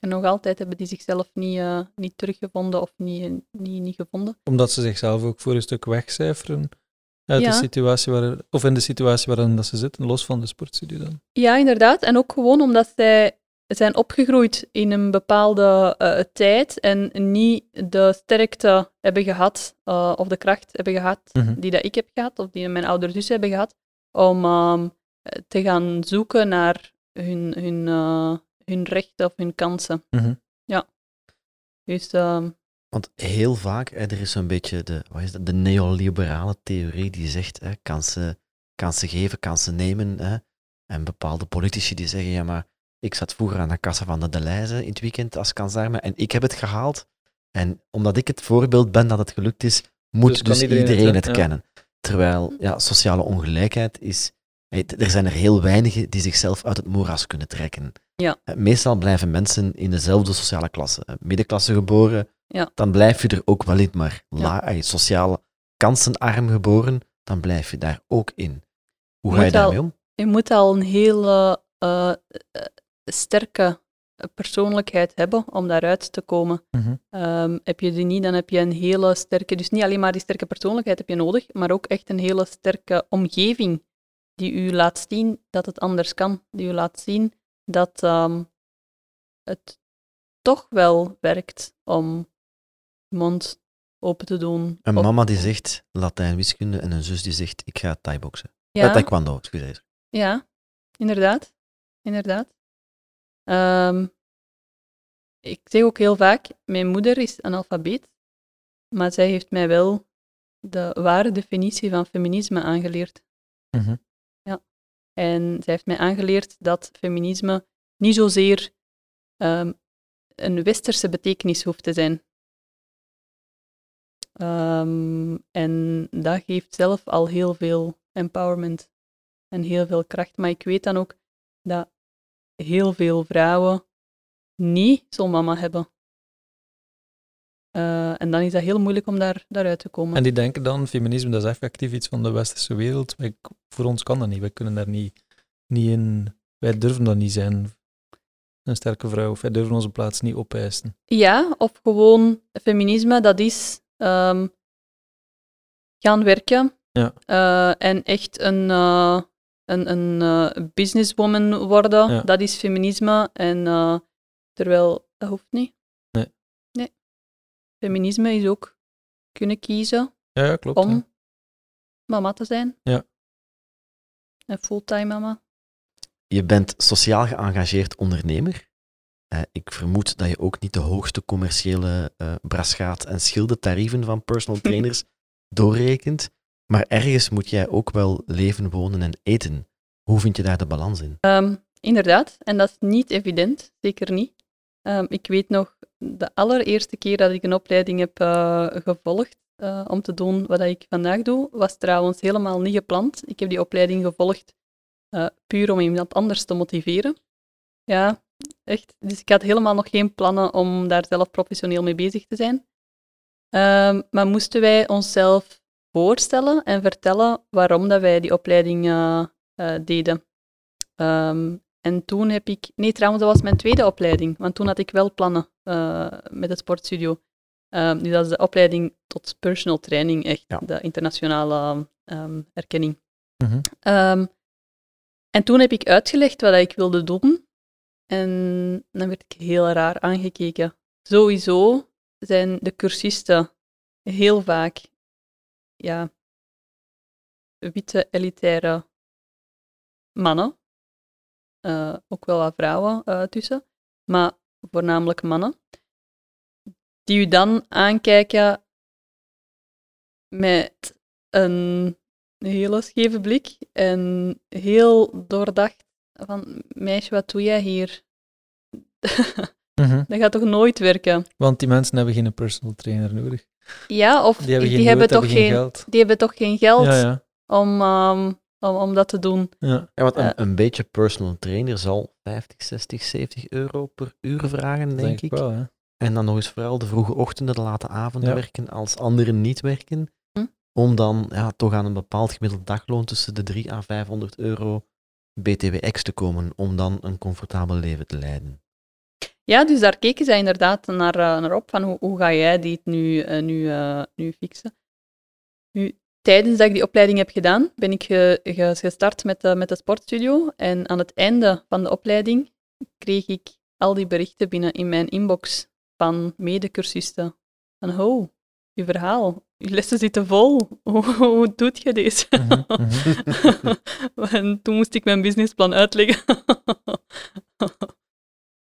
Speaker 2: En nog altijd hebben die zichzelf niet, eh, niet teruggevonden of niet, niet, niet gevonden.
Speaker 1: Omdat ze zichzelf ook voor een stuk wegcijferen uit
Speaker 2: Ja.
Speaker 1: de situatie waar, of in de situatie waarin dat ze zitten, los van de sportstudio dan.
Speaker 2: Ja, inderdaad. En ook gewoon omdat zij zijn opgegroeid in een bepaalde eh, tijd en niet de sterkte hebben gehad, eh, of de kracht hebben gehad,
Speaker 1: Mhm.
Speaker 2: die dat ik heb gehad, of die mijn ouders dus hebben gehad, om ehm, eh, te gaan zoeken naar hun, hun, eh, hun rechten of hun kansen.
Speaker 1: Mhm.
Speaker 2: Dus ehm,
Speaker 3: Want heel vaak, hè, er is zo'n beetje de, wat is dat, de neoliberale theorie die zegt hè, kansen, kansen geven, kansen nemen. Hè. En bepaalde politici die zeggen, ja maar ik zat vroeger aan de kassa van de Deleuze in het weekend als kansarme en ik heb het gehaald. En omdat ik het voorbeeld ben dat het gelukt is, moet
Speaker 1: Dus
Speaker 3: dus,
Speaker 1: iedereen
Speaker 3: iedereen,
Speaker 1: het,
Speaker 3: het,
Speaker 1: ja.
Speaker 3: kennen. Terwijl ja, sociale ongelijkheid is... Er zijn er heel weinigen die zichzelf uit het moeras kunnen trekken.
Speaker 2: Ja.
Speaker 3: Eh, Meestal blijven mensen in dezelfde sociale klasse. eh, Middenklasse geboren,
Speaker 2: Ja.
Speaker 3: dan blijf je er ook wel in. Maar
Speaker 2: Ja.
Speaker 3: la, sociale kansenarm geboren, dan blijf je daar ook in. Hoe
Speaker 2: Je
Speaker 3: ga je
Speaker 2: al-
Speaker 3: daarmee om?
Speaker 2: je moet al een hele eh, sterke persoonlijkheid hebben om daaruit te komen.
Speaker 1: Mhm.
Speaker 2: Ehm, heb je die niet, dan heb je een hele sterke, dus niet alleen maar die sterke persoonlijkheid heb je nodig, maar ook echt een hele sterke omgeving die u laat zien dat het anders kan, die u laat zien dat ehm, het toch wel werkt om mond open te doen.
Speaker 3: Een mama die zegt Latijn wiskunde en een zus die zegt ik ga thai-boksen.
Speaker 2: ja,
Speaker 3: Eh, taekwondo, excuseer.
Speaker 2: ja, inderdaad, inderdaad. Ehm, ik zeg ook heel vaak, mijn moeder is analfabeet, maar zij heeft mij wel de ware definitie van feminisme aangeleerd.
Speaker 1: Mhm.
Speaker 2: En zij heeft mij aangeleerd dat feminisme niet zozeer ehm, een westerse betekenis hoeft te zijn. Ehm, en dat geeft zelf al heel veel empowerment en heel veel kracht. Maar ik weet dan ook dat heel veel vrouwen niet zo'n mama hebben. Eh, en dan is dat heel moeilijk om daar, daaruit te komen.
Speaker 1: En die denken dan, feminisme dat is effectief iets van de westerse wereld. Wij, voor ons kan dat niet. Wij kunnen daar niet, niet in... Wij durven dat niet zijn. Een sterke vrouw. Of wij durven onze plaats niet opeisen.
Speaker 2: Ja, of gewoon feminisme, dat is ehm, gaan werken
Speaker 1: Ja.
Speaker 2: Eh, en echt een, eh, een, een eh, businesswoman worden,
Speaker 1: Ja.
Speaker 2: dat is feminisme. En eh, terwijl dat hoeft niet.
Speaker 1: Nee.
Speaker 2: Nee. Feminisme is ook kunnen kiezen
Speaker 1: Ja, ja klopt.
Speaker 2: om
Speaker 1: ja.
Speaker 2: mama te zijn.
Speaker 1: Ja.
Speaker 2: Een fulltime mama.
Speaker 3: Je bent sociaal geëngageerd ondernemer. Eh, ik vermoed dat je ook niet de hoogste commerciële eh braschaat- en schildentarieven van personal trainers doorrekent. Maar ergens moet jij ook wel leven, wonen en eten. Hoe vind je daar de balans in?
Speaker 2: Ehm, inderdaad, en dat is niet evident, zeker niet. Ehm, ik weet nog, de allereerste keer dat ik een opleiding heb eh, gevolgd eh, om te doen wat ik vandaag doe, was trouwens helemaal niet gepland. Ik heb die opleiding gevolgd eh, puur om iemand anders te motiveren. Ja, echt. Dus ik had helemaal nog geen plannen om daar zelf professioneel mee bezig te zijn. Ehm, maar moesten wij onszelf voorstellen en vertellen waarom dat wij die opleiding eh, eh, deden. Ehm, en toen heb ik... Nee, trouwens, dat was mijn tweede opleiding. Want toen had ik wel plannen eh, met de sportstudio. Ehm dus dat is de opleiding tot personal training, echt.
Speaker 3: Ja.
Speaker 2: De internationale ehm, erkenning.
Speaker 1: Mhm.
Speaker 2: En toen heb ik uitgelegd wat ik wilde doen. En dan werd ik heel raar aangekeken. Sowieso zijn de cursisten heel vaak ja, witte elitaire mannen. Eh, ook wel wat vrouwen eh, tussen, maar voornamelijk mannen. Die u dan aankijken met een hele scheve blik en heel doordacht van meisje, wat doe jij hier?
Speaker 1: Mhm.
Speaker 2: dat gaat toch nooit werken?
Speaker 1: Want die mensen hebben geen personal trainer nodig.
Speaker 2: Ja, of
Speaker 1: Die hebben geen
Speaker 2: die hebben
Speaker 1: nood,
Speaker 2: toch
Speaker 1: hebben
Speaker 2: geen,
Speaker 1: geld.
Speaker 2: die hebben toch geen geld
Speaker 1: Ja, ja.
Speaker 2: Om, ehm, om, om dat te doen.
Speaker 1: ja.
Speaker 3: Ja, want een, een beetje personal trainer zal 50, 60, 70 euro per uur vragen, denk,
Speaker 1: Denk
Speaker 3: ik.
Speaker 1: ik wel, hè.
Speaker 3: En dan nog eens vooral de vroege ochtenden, de late avonden
Speaker 1: Ja.
Speaker 3: werken als anderen niet werken.
Speaker 2: Hm.
Speaker 3: Om dan ja, toch aan een bepaald gemiddeld dagloon tussen de 3 à 500 euro BTW-X te komen. Om dan een comfortabel leven te leiden.
Speaker 2: Ja, dus daar keken zij inderdaad naar, eh, naar op, van hoe, hoe ga jij dit nu, eh, nu, eh, nu fixen. Nu, tijdens dat ik die opleiding heb gedaan, ben ik ge- ge- gestart met de, met de sportstudio. En aan het einde van de opleiding kreeg ik al die berichten binnen in mijn inbox van medecursisten. Van, ho, je verhaal, je lessen zitten vol. Hoe, hoe doet je deze?
Speaker 1: Mhm, mhm.
Speaker 2: en toen moest ik mijn businessplan uitleggen.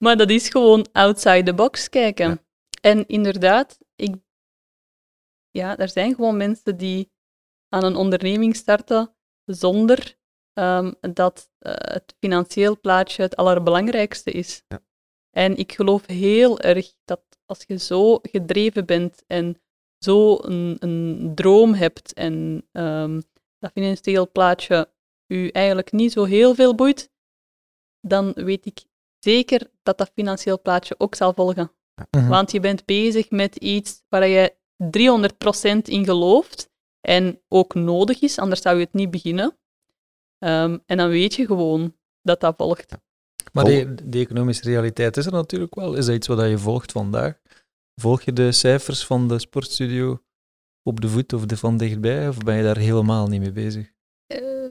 Speaker 2: maar dat is gewoon outside the box kijken.
Speaker 3: Ja.
Speaker 2: En inderdaad, ik, ja, er zijn gewoon mensen die aan een onderneming starten zonder ehm, dat eh, het financieel plaatje het allerbelangrijkste is.
Speaker 3: Ja.
Speaker 2: En ik geloof heel erg dat als je zo gedreven bent en zo een, een droom hebt en ehm, dat financieel plaatje u eigenlijk niet zo heel veel boeit, dan weet ik zeker dat dat financieel plaatje ook zal volgen.
Speaker 1: Mhm.
Speaker 2: Want je bent bezig met iets waar je 300% in gelooft en ook nodig is, anders zou je het niet beginnen. Ehm, en dan weet je gewoon dat dat volgt.
Speaker 1: Maar
Speaker 3: Vol-
Speaker 1: die, die economische realiteit is er natuurlijk wel. Is dat iets wat je volgt vandaag? Volg je de cijfers van de sportstudio op de voet of de van dichtbij? Of ben je daar helemaal niet mee bezig?
Speaker 2: Eh,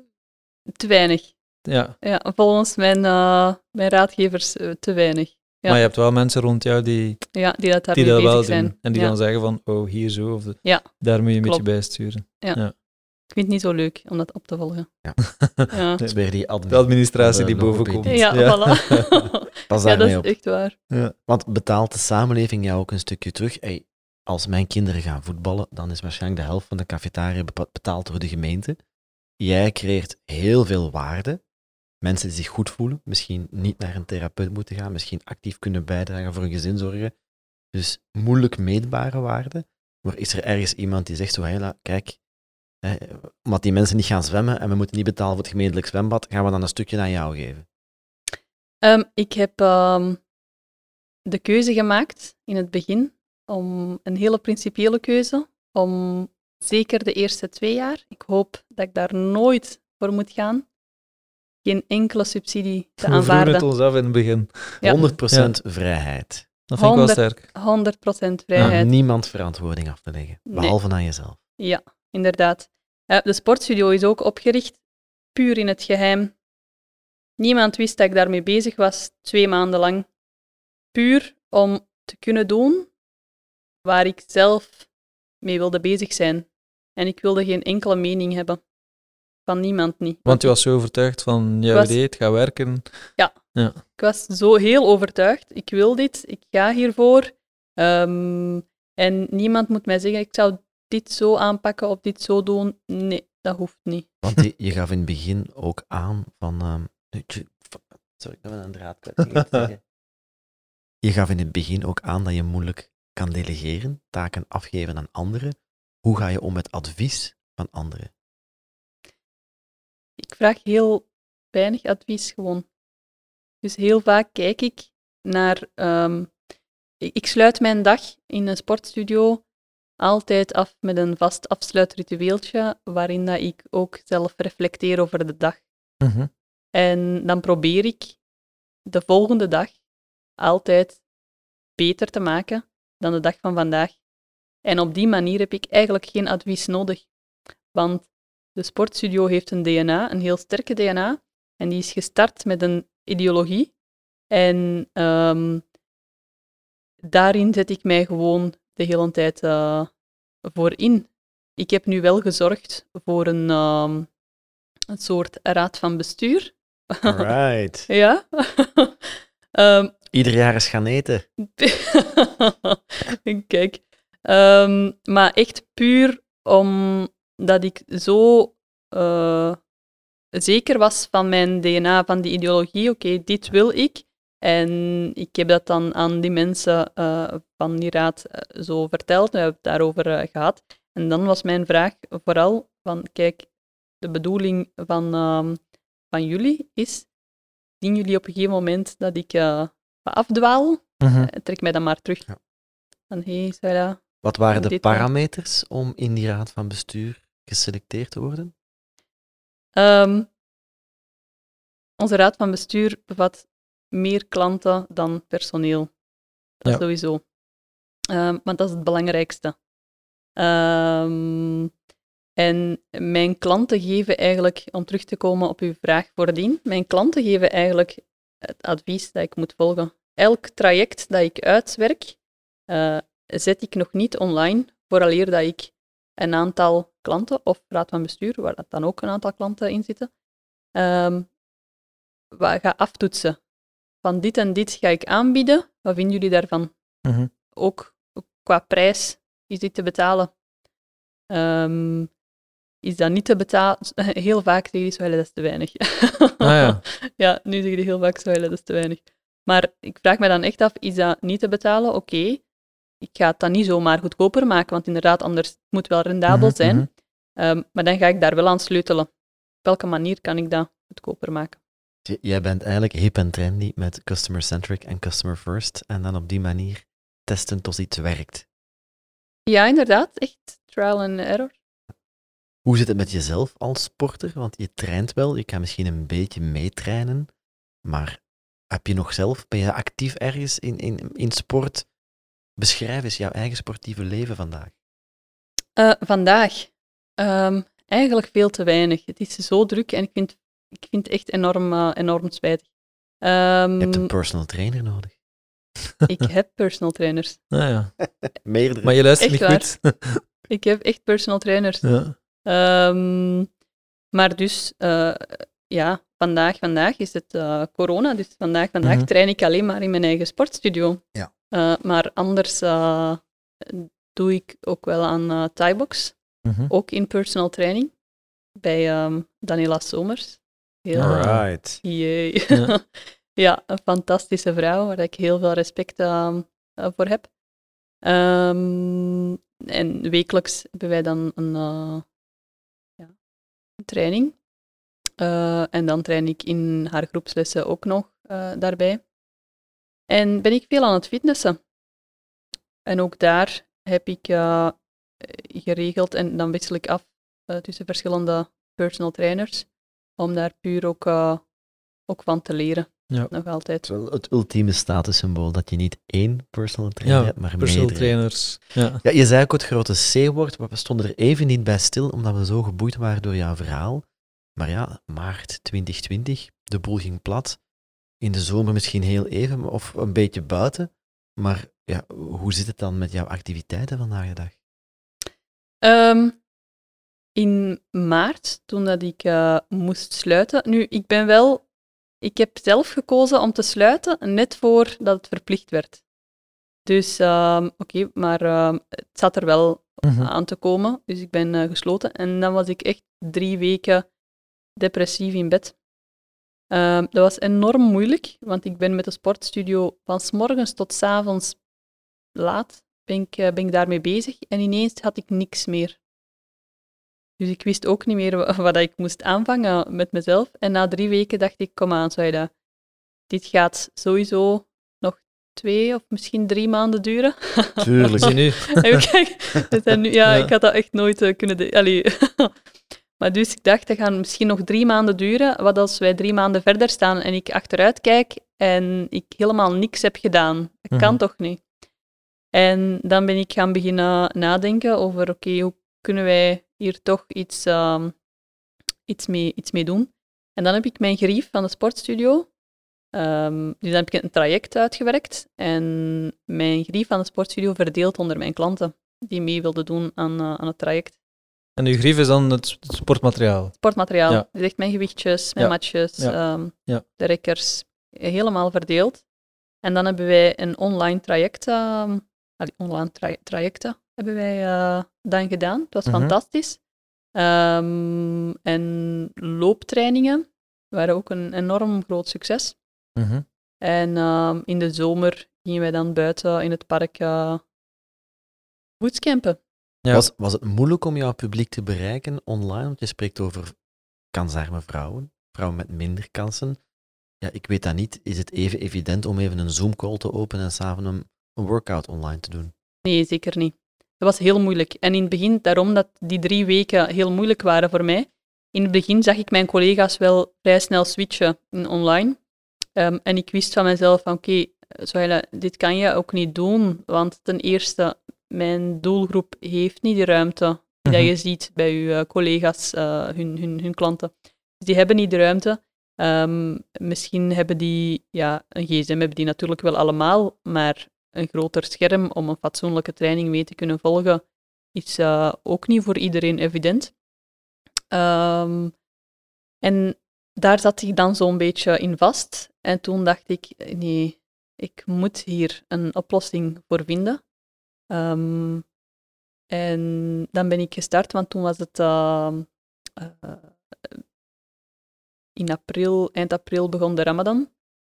Speaker 2: te weinig.
Speaker 1: Ja,
Speaker 2: Ja, volgens mijn, eh, mijn raadgevers eh, te weinig. Ja.
Speaker 1: maar je hebt wel mensen rond jou die,
Speaker 2: Ja, die dat
Speaker 1: die dat wel doen.
Speaker 2: zijn.
Speaker 1: En die
Speaker 2: ja.
Speaker 1: dan zeggen van, oh, hier zo. Of de-
Speaker 2: Ja,
Speaker 1: daar moet je een beetje
Speaker 2: klopt.
Speaker 1: bijsturen.
Speaker 2: Ik vind het niet zo leuk om dat op te volgen.
Speaker 3: Ja.
Speaker 2: Ja,
Speaker 3: Dat is weer die admin.
Speaker 1: De administratie die boven komt.
Speaker 2: ja, voilà.
Speaker 3: Pas
Speaker 2: ja, dat is
Speaker 3: op.
Speaker 2: echt waar.
Speaker 3: Want betaalt de samenleving jou ook een stukje terug? Hey, als mijn kinderen gaan voetballen, dan is waarschijnlijk de helft van de cafetaria betaald door de gemeente. Jij creëert heel veel waarde. Mensen die zich goed voelen, misschien niet naar een therapeut moeten gaan, misschien actief kunnen bijdragen voor een gezin zorgen. Dus moeilijk meetbare waarde. Maar is er ergens iemand die zegt, zo, kijk, eh, omdat die mensen niet gaan zwemmen en we moeten niet betalen voor het gemeentelijk zwembad, gaan we dan een stukje aan jou geven.
Speaker 2: Ehm, ik heb ehm, de keuze gemaakt in het begin om een hele principiële keuze om zeker de eerste twee jaar, ik hoop dat ik daar nooit voor moet gaan, geen enkele subsidie te
Speaker 1: We vroegen
Speaker 2: aanvaarden.
Speaker 1: het ons af in het begin.
Speaker 2: Ja.
Speaker 3: 100% vrijheid.
Speaker 1: Dat vind ik wel
Speaker 2: 100
Speaker 1: sterk.
Speaker 2: 100%
Speaker 3: Aan
Speaker 2: vrijheid.
Speaker 3: niemand verantwoording af te leggen,
Speaker 2: Nee.
Speaker 3: behalve aan jezelf.
Speaker 2: Ja, inderdaad. Eh, de sportstudio is ook opgericht puur in het geheim. Niemand wist dat ik daarmee bezig was, twee maanden lang. Puur om te kunnen doen waar ik zelf mee wilde bezig zijn. En ik wilde geen enkele mening hebben. Van niemand niet.
Speaker 1: Want je was zo overtuigd van jouw
Speaker 2: was-
Speaker 1: idee, het gaat werken.
Speaker 2: Ik was zo heel overtuigd. Ik wil dit, ik ga hiervoor. Ehm, en niemand moet mij zeggen, ik zou dit zo aanpakken of dit zo doen. Nee, dat hoeft niet.
Speaker 3: Want je, je gaf in het begin ook aan van... ehm, sorry, ik ben een draad kwijt. Je gaf in het begin ook aan dat je moeilijk kan delegeren, taken afgeven aan anderen. Hoe ga je om met advies van anderen?
Speaker 2: Ik vraag heel weinig advies gewoon. Dus heel vaak kijk ik naar. ehm, ik, ik sluit mijn dag in een sportstudio altijd af met een vast afsluitritueeltje, waarin dat ik ook zelf reflecteer over de dag.
Speaker 1: Mhm.
Speaker 2: En dan probeer ik de volgende dag altijd beter te maken dan de dag van vandaag. En op die manier heb ik eigenlijk geen advies nodig. Want de sportstudio heeft een DNA, een heel sterke DNA. En die is gestart met een ideologie. En ehm, daarin zet ik mij gewoon de hele tijd eh, voor in. Ik heb nu wel gezorgd voor een, ehm, een soort raad van bestuur.
Speaker 3: Right.
Speaker 2: Ja. Ehm,
Speaker 3: Ieder jaar eens gaan eten.
Speaker 2: Kijk. Maar echt puur omdat ik zo eh, zeker was van mijn DNA, van die ideologie. Oké, dit wil ik. En ik heb dat dan aan die mensen eh, van die raad eh, zo verteld. We hebben het daarover eh, gehad. En dan was mijn vraag vooral van, kijk, de bedoeling van, ehm, van jullie is, zien jullie op een gegeven moment dat ik wat afdwaal?
Speaker 1: Mhm.
Speaker 2: Trek mij dan maar terug.
Speaker 3: Ja.
Speaker 2: Van, hey, Sarah.
Speaker 3: Wat waren de parameters om in die raad van bestuur geselecteerd te worden?
Speaker 2: Ehm, onze raad van bestuur bevat meer klanten dan personeel. Dat
Speaker 1: Ja.
Speaker 2: sowieso. Ehm, want dat is het belangrijkste. Ehm, en mijn klanten geven eigenlijk, om terug te komen op uw vraag voordien, mijn klanten geven eigenlijk het advies dat ik moet volgen. Elk traject dat ik uitwerk, eh, zet ik nog niet online, vooraleer dat ik een aantal klanten, of raad van bestuur, waar dat dan ook een aantal klanten in zitten, ehm, wa- ga aftoetsen. Van dit en dit ga ik aanbieden, wat vinden jullie daarvan?
Speaker 1: Mhm.
Speaker 2: Ook qua prijs, is dit te betalen? Ehm, is dat niet te betalen? Heel vaak zeg je zo, dat is te weinig.
Speaker 1: Ah ja.
Speaker 2: ja, nu zeg je heel vaak zo, dat is te weinig. Maar ik vraag me dan echt af, is dat niet te betalen? Oké, ik ga het dan niet zomaar goedkoper maken, want inderdaad, anders het moet wel rendabel
Speaker 1: Mhm,
Speaker 2: zijn. Ehm, maar dan ga ik daar wel aan sleutelen. Op welke manier kan ik dat goedkoper maken?
Speaker 3: Jij bent eigenlijk hip en trendy met customer-centric en customer first. En dan op die manier testen tot iets werkt.
Speaker 2: Ja, inderdaad, echt trial and error.
Speaker 3: Hoe zit het met jezelf als sporter? Want je traint wel, je kan misschien een beetje meetrainen. Maar heb je nog zelf, ben je actief ergens in, in, in sport? Beschrijf eens jouw eigen sportieve leven vandaag.
Speaker 2: Eh, vandaag, ehm, eigenlijk veel te weinig. Het is zo druk en ik vind, ik vind het echt enorm, eh, enorm spijtig. Ehm,
Speaker 3: Je hebt een personal trainer nodig.
Speaker 2: ik heb personal trainers.
Speaker 1: Ah ja.
Speaker 3: Meerdere.
Speaker 1: Maar je luistert
Speaker 2: Echt
Speaker 1: niet
Speaker 2: waar?
Speaker 1: goed.
Speaker 2: Ik heb echt personal trainers.
Speaker 1: ja.
Speaker 2: Ehm, maar dus, eh, ja, vandaag, vandaag is het eh, corona, dus vandaag, vandaag
Speaker 1: Mhm.
Speaker 2: train ik alleen maar in mijn eigen sportstudio.
Speaker 3: Ja.
Speaker 2: Eh, maar anders eh, doe ik ook wel aan eh Thaibox,
Speaker 1: Mhm.
Speaker 2: ook in personal training, bij ehm, Daniela Somers. Heel.
Speaker 3: Alright.
Speaker 2: Jee.
Speaker 1: Ja.
Speaker 2: Ja. een fantastische vrouw waar ik heel veel respect ehm, eh, voor heb. Ehm, en wekelijks hebben wij dan een, eh, ja, een training. Eh, en dan train ik in haar groepslessen ook nog eh, daarbij. En ben ik veel aan het fitnessen. En ook daar heb ik eh, geregeld, en dan wissel ik af eh, tussen verschillende personal trainers, om daar puur ook, eh, ook van te leren. Nog
Speaker 3: Het
Speaker 2: altijd.
Speaker 3: wel het ultieme statussymbool, dat je niet één personal trainer
Speaker 1: Ja,
Speaker 3: hebt, maar
Speaker 1: personal
Speaker 3: meerdere.
Speaker 1: trainers. Ja.
Speaker 3: Ja, je zei ook het grote C-woord, maar we stonden er even niet bij stil, omdat we zo geboeid waren door jouw verhaal. Maar ja, maart 2020, de boel ging plat. In de zomer misschien heel even, of een beetje buiten. Maar ja, hoe zit het dan met jouw activiteiten vandaag de dag?
Speaker 2: Ehm, in maart, toen dat ik eh, moest sluiten. Nu, ik ben wel... Ik heb zelf gekozen om te sluiten, net voordat het verplicht werd. Dus, ehm, oké, maar ehm, het zat er wel
Speaker 1: Mhm.
Speaker 2: aan te komen. Dus ik ben eh, gesloten. En dan was ik echt drie weken depressief in bed. Dat was enorm moeilijk, want ik ben met de sportstudio van s morgens tot s avonds laat ben ik, eh, ben ik daarmee bezig. En ineens had ik niks meer. Dus ik wist ook niet meer wa- wat ik moest aanvangen met mezelf. En na drie weken dacht ik, kom aan, Saida. Dit gaat sowieso nog twee of misschien drie maanden duren.
Speaker 3: Tuurlijk.
Speaker 1: Zie nu.
Speaker 2: Zijn nu, ja,
Speaker 1: Ja.
Speaker 2: ik had dat echt nooit eh, kunnen... Allee. maar dus ik dacht, dat gaat misschien nog drie maanden duren. Wat als wij drie maanden verder staan en ik achteruit kijk en ik helemaal niks heb gedaan? Dat kan
Speaker 1: Mhm.
Speaker 2: toch niet? En dan ben ik gaan beginnen nadenken over, oké, hoe kunnen wij hier toch iets, ehm, iets, mee, iets mee doen? En dan heb ik mijn grief van de sportstudio Ehm, dus dan heb ik een traject uitgewerkt en mijn grief aan de sportstudio verdeeld onder mijn klanten die mee wilden doen aan, eh, aan het traject.
Speaker 1: En uw grief is dan het sportmateriaal.
Speaker 2: Sportmateriaal,
Speaker 1: Ja.
Speaker 2: dus echt mijn gewichtjes, mijn
Speaker 1: Ja.
Speaker 2: matjes,
Speaker 1: Ja.
Speaker 2: ehm, de rekkers, helemaal verdeeld. En dan hebben wij een online traject, allee, online tra- trajecten hebben wij eh, dan gedaan. Het was
Speaker 1: Mhm.
Speaker 2: fantastisch. Ehm, en looptrainingen waren ook een enorm groot succes.
Speaker 1: Mhm.
Speaker 2: En ehm, in de zomer gingen wij dan buiten in het park uh, bootcampen.
Speaker 1: Ja.
Speaker 3: Was, was het moeilijk om jouw publiek te bereiken online? Want je spreekt over kansarme vrouwen, vrouwen met minder kansen. Ja, ik weet dat niet. Is het even evident om even een Zoom-call te openen en s'avonds een, workout online te doen?
Speaker 2: Nee, zeker niet. Dat was heel moeilijk. En in het begin, daarom dat die drie weken heel moeilijk waren voor mij. In het begin zag ik mijn collega's wel vrij snel switchen in online. Ehm, en ik wist van mezelf van oké, Zoila, dit kan je ook niet doen. Want ten eerste, mijn doelgroep heeft niet de ruimte die dat
Speaker 1: Mhm.
Speaker 2: je ziet bij je eh, collega's, eh, hun, hun, hun klanten. Dus die hebben niet de ruimte. Ehm, misschien hebben die, ja, een gsm hebben die natuurlijk wel allemaal, maar een groter scherm om een fatsoenlijke training mee te kunnen volgen, is eh, ook niet voor iedereen evident. Ehm, en daar zat ik dan zo'n beetje in vast. En toen dacht ik, nee, ik moet hier een oplossing voor vinden. Ehm, en dan ben ik gestart, want toen was het ehm, eh, in april, eind april begon de Ramadan.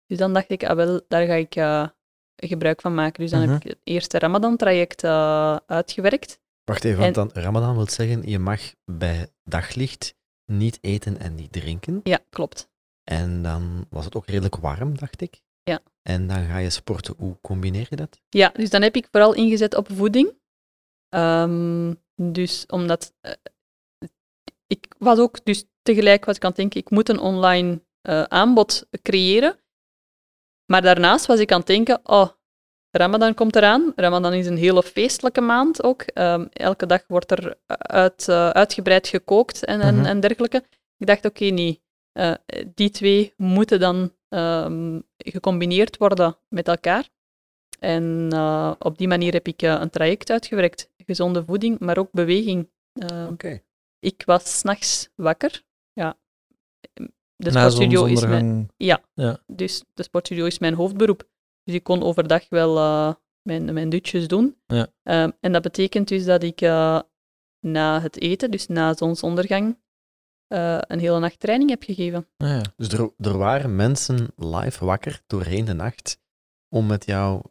Speaker 2: Dus dan dacht ik, ah wel, daar ga ik eh, gebruik van maken. Dus dan
Speaker 1: Mhm.
Speaker 2: heb ik het eerste Ramadan-traject eh, uitgewerkt.
Speaker 3: Wacht even, want dan Ramadan wil zeggen, je mag bij daglicht niet eten en niet drinken.
Speaker 2: Ja, klopt.
Speaker 3: En dan was het ook redelijk warm, dacht ik.
Speaker 2: Ja.
Speaker 3: En dan ga je sporten. Hoe combineer je dat?
Speaker 2: Ja, dus dan heb ik vooral ingezet op voeding. Ehm, dus omdat eh, ik was ook dus tegelijk was ik aan het denken, ik moet een online eh, aanbod creëren. Maar daarnaast was ik aan het denken, oh, Ramadan komt eraan. Ramadan is een hele feestelijke maand ook. Ehm, elke dag wordt er uit, eh, uitgebreid gekookt en, en,
Speaker 1: Mhm.
Speaker 2: en dergelijke. Ik dacht, oké, nee, eh, die twee moeten dan ehm, gecombineerd worden met elkaar. En eh, op die manier heb ik eh, een traject uitgewerkt. Gezonde voeding, maar ook beweging. Eh,
Speaker 3: Oké.
Speaker 2: Ik was s'nachts wakker. Ja. De
Speaker 1: Na
Speaker 2: sportstudio is mijn, ja,
Speaker 1: Ja.
Speaker 2: dus de sportstudio is mijn hoofdberoep. Dus ik kon overdag wel eh, mijn, mijn dutjes doen.
Speaker 1: Ja.
Speaker 2: Ehm, en dat betekent dus dat ik eh, na het eten, dus na zonsondergang, eh, een hele nacht training heb gegeven.
Speaker 1: Ah, ja.
Speaker 3: Dus er, er waren mensen live wakker doorheen de nacht om met jou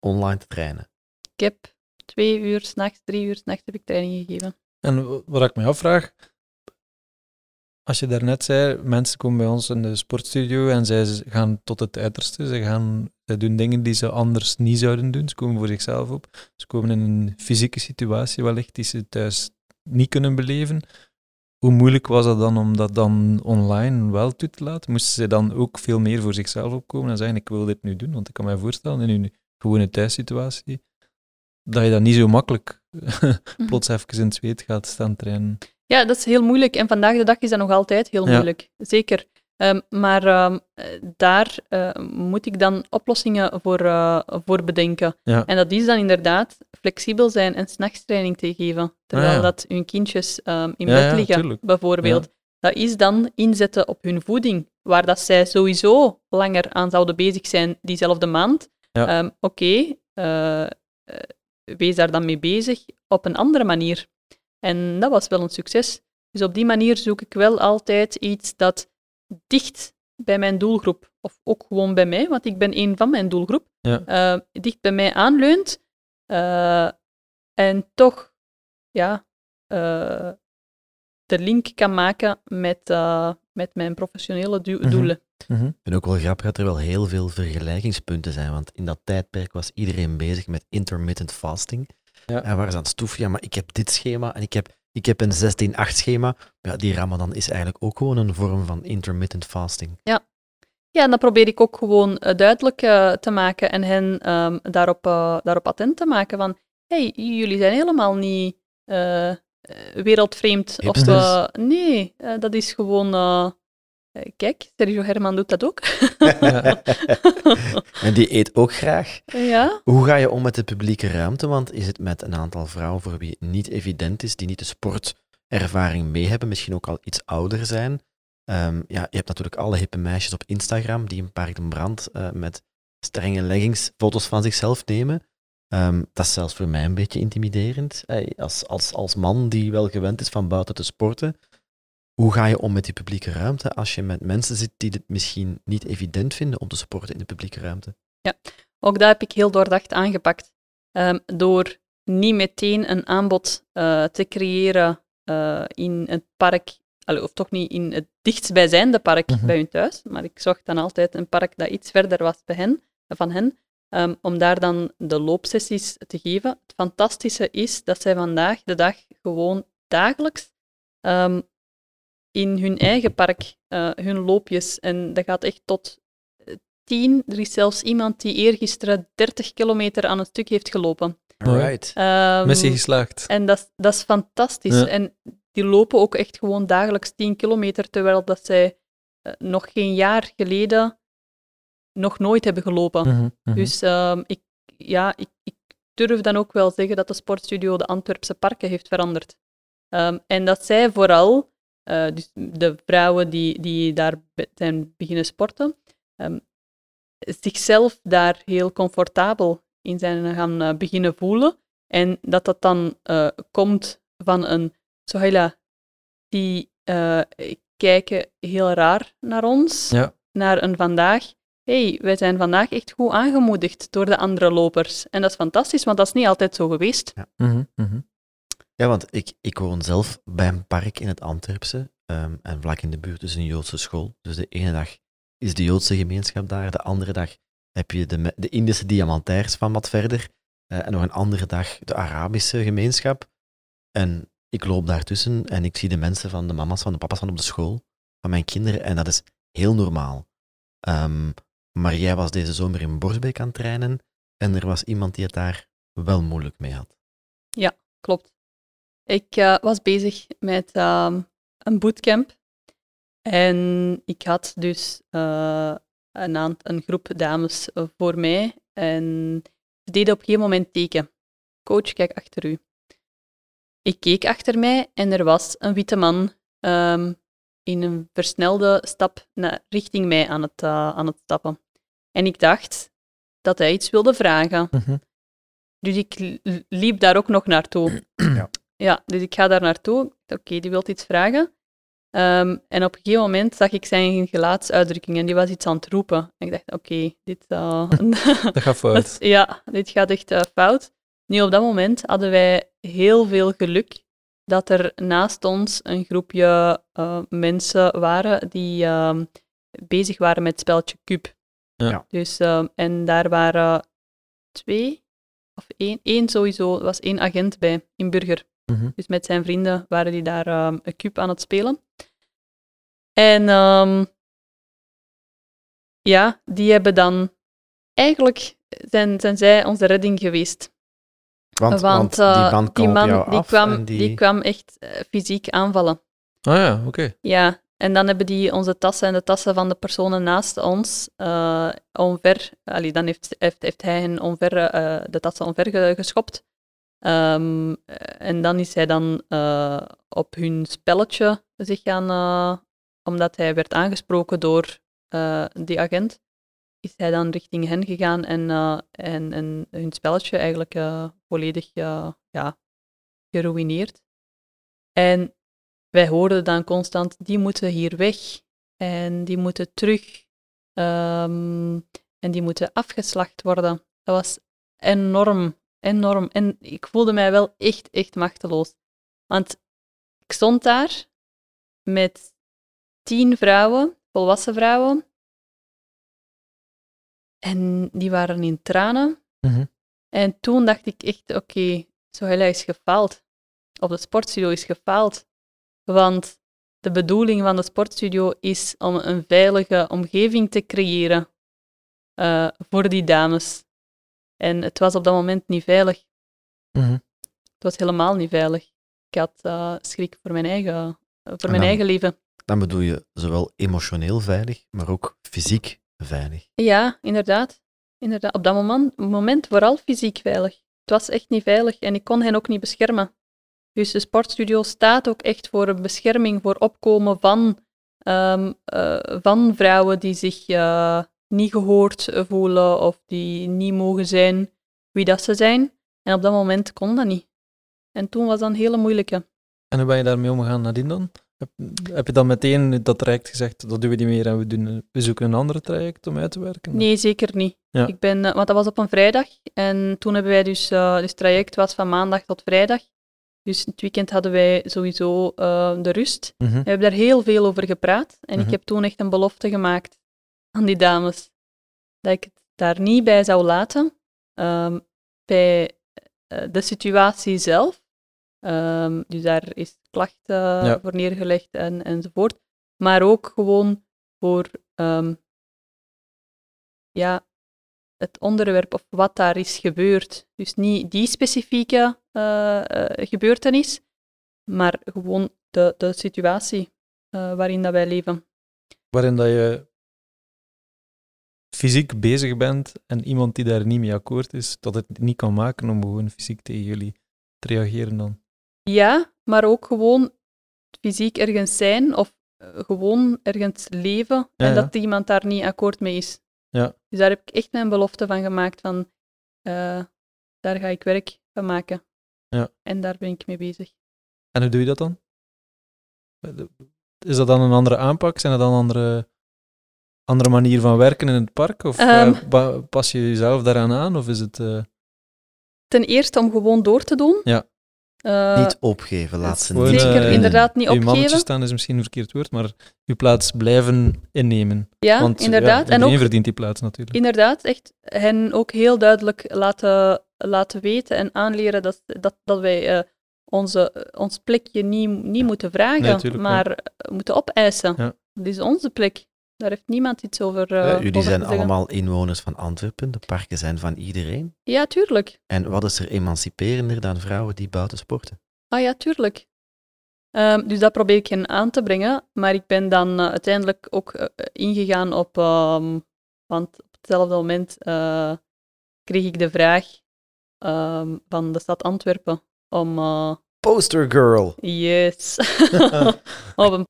Speaker 3: online te trainen.
Speaker 2: Ik heb twee uur s'nachts, drie uur s'nachts heb ik training gegeven.
Speaker 1: En wat ik me afvraag, als je daarnet zei, mensen komen bij ons in de sportstudio en zij gaan tot het uiterste. Ze, gaan, zij doen dingen die ze anders niet zouden doen. Ze komen voor zichzelf op. Ze komen in een fysieke situatie wellicht die ze thuis niet kunnen beleven. hoe moeilijk was dat dan om dat dan online wel toe te laten? Moesten ze dan ook veel meer voor zichzelf opkomen en zeggen, ik wil dit nu doen? Want ik kan mij voorstellen, in hun gewone thuissituatie, dat je dat niet zo makkelijk plots even in het zweet gaat staan trainen.
Speaker 2: Ja, dat is heel moeilijk. En vandaag de dag is dat nog altijd heel
Speaker 1: Ja.
Speaker 2: moeilijk. Zeker. Ehm, maar ehm, eh, daar eh, moet ik dan oplossingen voor, eh, voor bedenken.
Speaker 1: Ja.
Speaker 2: En dat is dan inderdaad flexibel zijn en s'nachtstraining te geven. Terwijl
Speaker 1: Ah, ja.
Speaker 2: dat hun kindjes ehm, in
Speaker 1: Ja,
Speaker 2: bed liggen,
Speaker 1: tuurlijk.
Speaker 2: bijvoorbeeld. Dat is dan inzetten op hun voeding, waar dat zij sowieso langer aan zouden bezig zijn diezelfde maand. Oké, eh, wees daar dan mee bezig op een andere manier. En dat was wel een succes. Dus op die manier zoek ik wel altijd iets dat dicht bij mijn doelgroep, of ook gewoon bij mij, want ik ben een van mijn doelgroep,
Speaker 1: Ja.
Speaker 2: eh, dicht bij mij aanleunt. eh, en toch, ja, eh, de link kan maken met, met mijn professionele
Speaker 1: Mhm.
Speaker 2: doelen.
Speaker 1: Mhm.
Speaker 3: Ik vind ook wel grappig dat er wel heel veel vergelijkingspunten zijn, want in dat tijdperk was iedereen bezig met intermittent fasting.
Speaker 1: Ja.
Speaker 3: En waren ze aan het stoeven, ja, maar ik heb dit schema en ik heb, ik heb een 16-8 schema. Ja, die Ramadan is eigenlijk ook gewoon een vorm van intermittent fasting.
Speaker 2: Ja, en dat probeer ik ook gewoon eh, duidelijk eh, te maken en hen ehm, daarop, eh, daarop attent te maken van hey, jullie zijn helemaal niet wereldvreemd. Of,
Speaker 3: Hipsters.
Speaker 2: nee, dat is gewoon... eh, kijk, Sergio Herman doet dat ook.
Speaker 3: En die eet ook graag.
Speaker 2: ja,
Speaker 3: Hoe ga je om met de publieke ruimte? Want is het met een aantal vrouwen voor wie het niet evident is, die niet de sportervaring mee hebben, misschien ook al iets ouder zijn? Ehm, ja, je hebt natuurlijk alle hippe meisjes op Instagram die in Park den Brand eh, met strenge leggings foto's van zichzelf nemen. Ehm, dat is zelfs voor mij een beetje intimiderend. Hey, als, als, als man die wel gewend is van buiten te sporten, hoe ga je om met die publieke ruimte als je met mensen zit die het misschien niet evident vinden om te sporten in de publieke ruimte?
Speaker 2: ook dat heb ik heel doordacht aangepakt. Ehm, door niet meteen een aanbod eh, te creëren eh, in het park, allee, of toch niet in het dichtstbijzijnde park
Speaker 1: Mhm.
Speaker 2: bij hun thuis, maar ik zocht dan altijd een park dat iets verder was bij hen, van hen, ehm, om daar dan de loopsessies te geven. Het fantastische is dat zij vandaag de dag gewoon dagelijks ehm, in hun eigen park eh, hun loopjes, en dat gaat echt tot eh, 10. Er is zelfs iemand die eergisteren 30 kilometer aan een stuk heeft gelopen.
Speaker 3: Right.
Speaker 2: Ehm,
Speaker 1: Missie geslaagd.
Speaker 2: en dat, is- dat is fantastisch.
Speaker 1: Ja.
Speaker 2: En die lopen ook echt gewoon dagelijks 10 kilometer, terwijl dat zij eh, nog geen jaar geleden nog nooit hebben gelopen.
Speaker 1: Mhm, mhm.
Speaker 2: Dus ehm, ik, ja, ik, ik durf dan ook wel zeggen dat de sportstudio de Antwerpse parken heeft veranderd. Ehm, en dat zij vooral, eh, dus de vrouwen die, die daar zijn beginnen sporten, ehm, zichzelf daar heel comfortabel in zijn gaan eh, beginnen voelen. En dat dat dan eh, komt van een Sohaila, die kijken heel raar naar ons,
Speaker 1: Ja.
Speaker 2: naar een vandaag. hey, wij zijn vandaag echt goed aangemoedigd door de andere lopers. En dat is fantastisch, want dat is niet altijd zo geweest.
Speaker 1: Mhm, mhm.
Speaker 3: Ja, want ik, ik woon zelf bij een park in het Antwerpse. ehm, en vlak in de buurt is een Joodse school. Dus de ene dag is de Joodse gemeenschap daar. De andere dag heb je de, de Indische diamantairs van wat verder. eh, en nog een andere dag de Arabische gemeenschap. En ik loop daartussen en ik zie de mensen van de mama's, van de papa's van op de school. Van mijn kinderen. En dat is heel normaal. Ehm, maar jij was deze zomer in Borsbeek aan het trainen. En er was iemand die het daar wel moeilijk mee had.
Speaker 2: Klopt. Ik eh, was bezig met ehm, een bootcamp. En ik had dus eh, een, een groep dames voor mij. En ze deden op een gegeven moment teken. Coach, kijk achter u. Ik keek achter mij en er was een witte man ehm, in een versnelde stap naar, richting mij aan het, eh, aan het stappen. En ik dacht dat hij iets wilde vragen.
Speaker 1: Mhm.
Speaker 2: Dus ik liep daar ook nog naartoe.
Speaker 3: Ja.
Speaker 2: Ja, dus ik ga daar naartoe. Oké, die wil iets vragen. Ehm, en op een gegeven moment zag ik zijn gelaatsuitdrukking en die was iets aan het roepen. En ik dacht, oké, dit, eh,
Speaker 1: Dat gaat fout.
Speaker 2: ja, dit gaat echt eh, fout. Nu, op dat moment hadden wij heel veel geluk dat er naast ons een groepje eh, mensen waren die ehm, bezig waren met het speltje Cube.
Speaker 1: Ja.
Speaker 3: Ja.
Speaker 2: Dus, ehm, en daar waren twee, of één, één sowieso, er was één agent bij, in Burger.
Speaker 1: Mhm.
Speaker 2: Dus met zijn vrienden waren die daar ehm, een cube aan het spelen. En ehm, ja, die hebben dan... Eigenlijk zijn, zijn zij onze redding geweest.
Speaker 3: Want, want,
Speaker 2: eh,
Speaker 3: die man kwam
Speaker 2: die, man, die, kwam,
Speaker 3: die...
Speaker 2: die kwam echt eh, fysiek aanvallen.
Speaker 1: Ah ja, oké.
Speaker 2: Ja, en dan hebben die onze tassen en de tassen van de personen naast ons eh, omver... Allee, dan heeft, heeft, heeft hij hen omver, eh, de tassen omver ge- geschopt. Ehm, eh, en dan is hij dan eh, op hun spelletje zich gaan... eh, omdat hij werd aangesproken door die agent, is hij dan richting hen gegaan en, en, en hun spelletje eigenlijk volledig ja, geruineerd. En wij hoorden dan constant, die moeten hier weg en die moeten terug ehm, en die moeten afgeslacht worden. Dat was enorm, enorm. En ik voelde mij wel echt, echt machteloos. Want ik stond daar met tien vrouwen, volwassen vrouwen, en die waren in tranen.
Speaker 1: Mhm.
Speaker 2: En toen dacht ik echt, oké, okay, is gefaald. Of de sportstudio is gefaald. Want de bedoeling van de sportstudio is om een veilige omgeving te creëren eh, voor die dames. En het was op dat moment niet veilig.
Speaker 1: Mhm.
Speaker 2: Het was helemaal niet veilig. Ik had eh, schrik voor mijn eigen, voor mijn
Speaker 3: dan-
Speaker 2: eigen leven.
Speaker 3: Dan bedoel je zowel emotioneel veilig, maar ook fysiek veilig.
Speaker 2: Ja, inderdaad. inderdaad. Op dat moment, moment vooral fysiek veilig. Het was echt niet veilig en ik kon hen ook niet beschermen. Dus de sportstudio staat ook echt voor een bescherming, voor opkomen van, ehm, eh, van vrouwen die zich eh, niet gehoord voelen of die niet mogen zijn wie dat ze zijn. En op dat moment kon dat niet. En toen was dat een hele moeilijke.
Speaker 1: En hoe ben je daarmee omgegaan nadien dan? Heb, heb je dan meteen dat traject gezegd, dat doen we niet meer en we, doen, we zoeken een ander traject om uit te werken?
Speaker 2: Nee, zeker niet.
Speaker 1: Ja.
Speaker 2: Ik ben, eh, want dat was op een vrijdag. En toen hebben wij dus, eh, dus het traject was van maandag tot vrijdag. Dus het weekend hadden wij sowieso eh, de rust.
Speaker 1: Mhm.
Speaker 2: We hebben daar heel veel over gepraat. En
Speaker 1: Mhm.
Speaker 2: ik heb toen echt een belofte gemaakt aan die dames. Dat ik het daar niet bij zou laten. ehm, bij eh, de situatie zelf. Ehm, dus daar is klacht eh,
Speaker 1: Ja.
Speaker 2: voor neergelegd en, enzovoort. Maar ook gewoon voor ehm, ja, het onderwerp of wat daar is gebeurd. Dus niet die specifieke eh, gebeurtenis, maar gewoon de, de situatie waarin dat wij leven.
Speaker 1: Waarin dat je fysiek bezig bent en iemand die daar niet mee akkoord is, dat het niet kan maken om gewoon fysiek tegen jullie te reageren dan.
Speaker 2: Ja, maar ook gewoon fysiek ergens zijn of eh, gewoon ergens leven
Speaker 1: Ja,
Speaker 2: en
Speaker 1: ja.
Speaker 2: dat iemand daar niet akkoord mee is.
Speaker 1: Ja.
Speaker 2: Dus daar heb ik echt mijn belofte van gemaakt van eh, daar ga ik werk van maken.
Speaker 1: Ja.
Speaker 2: En daar ben ik mee bezig.
Speaker 1: En hoe doe je dat dan? Is dat dan een andere aanpak? Zijn dat dan andere, andere manier van werken in het park? Of eh,
Speaker 2: Ehm.
Speaker 1: pa- pas je jezelf daaraan aan? Of is het... eh,
Speaker 2: Ten eerste om gewoon door te doen.
Speaker 1: Ja.
Speaker 2: Eh,
Speaker 3: niet opgeven, laat ze niet
Speaker 2: zeker, inderdaad, niet
Speaker 1: je mannetje
Speaker 2: opgeven.
Speaker 1: staan is misschien een verkeerd woord, maar je plaats blijven innemen.
Speaker 2: Ja,
Speaker 1: Want
Speaker 2: inderdaad.
Speaker 1: Ja,
Speaker 2: en ook
Speaker 1: verdient die plaats natuurlijk.
Speaker 2: Inderdaad, echt hen ook heel duidelijk laten, laten weten en aanleren dat, dat, dat wij eh, onze, ons plekje niet, niet moeten vragen,
Speaker 1: Nee, tuurlijk, ja.
Speaker 2: maar moeten opeisen.
Speaker 1: Ja.
Speaker 2: Dit is onze plek. Daar heeft niemand iets over, eh,
Speaker 3: Ja,
Speaker 2: over
Speaker 3: jullie
Speaker 2: te
Speaker 3: zijn allemaal inwoners van Antwerpen, de parken zijn van iedereen.
Speaker 2: Ja, tuurlijk.
Speaker 3: En wat is er emanciperender dan vrouwen die buiten sporten?
Speaker 2: Ah ja, tuurlijk. Ehm, dus dat probeer ik hen aan te brengen, maar ik ben dan eh, uiteindelijk ook eh, ingegaan op, ehm, want op hetzelfde moment eh, kreeg ik de vraag ehm, van de stad Antwerpen om eh,
Speaker 3: Poster girl!
Speaker 2: Yes. Op een-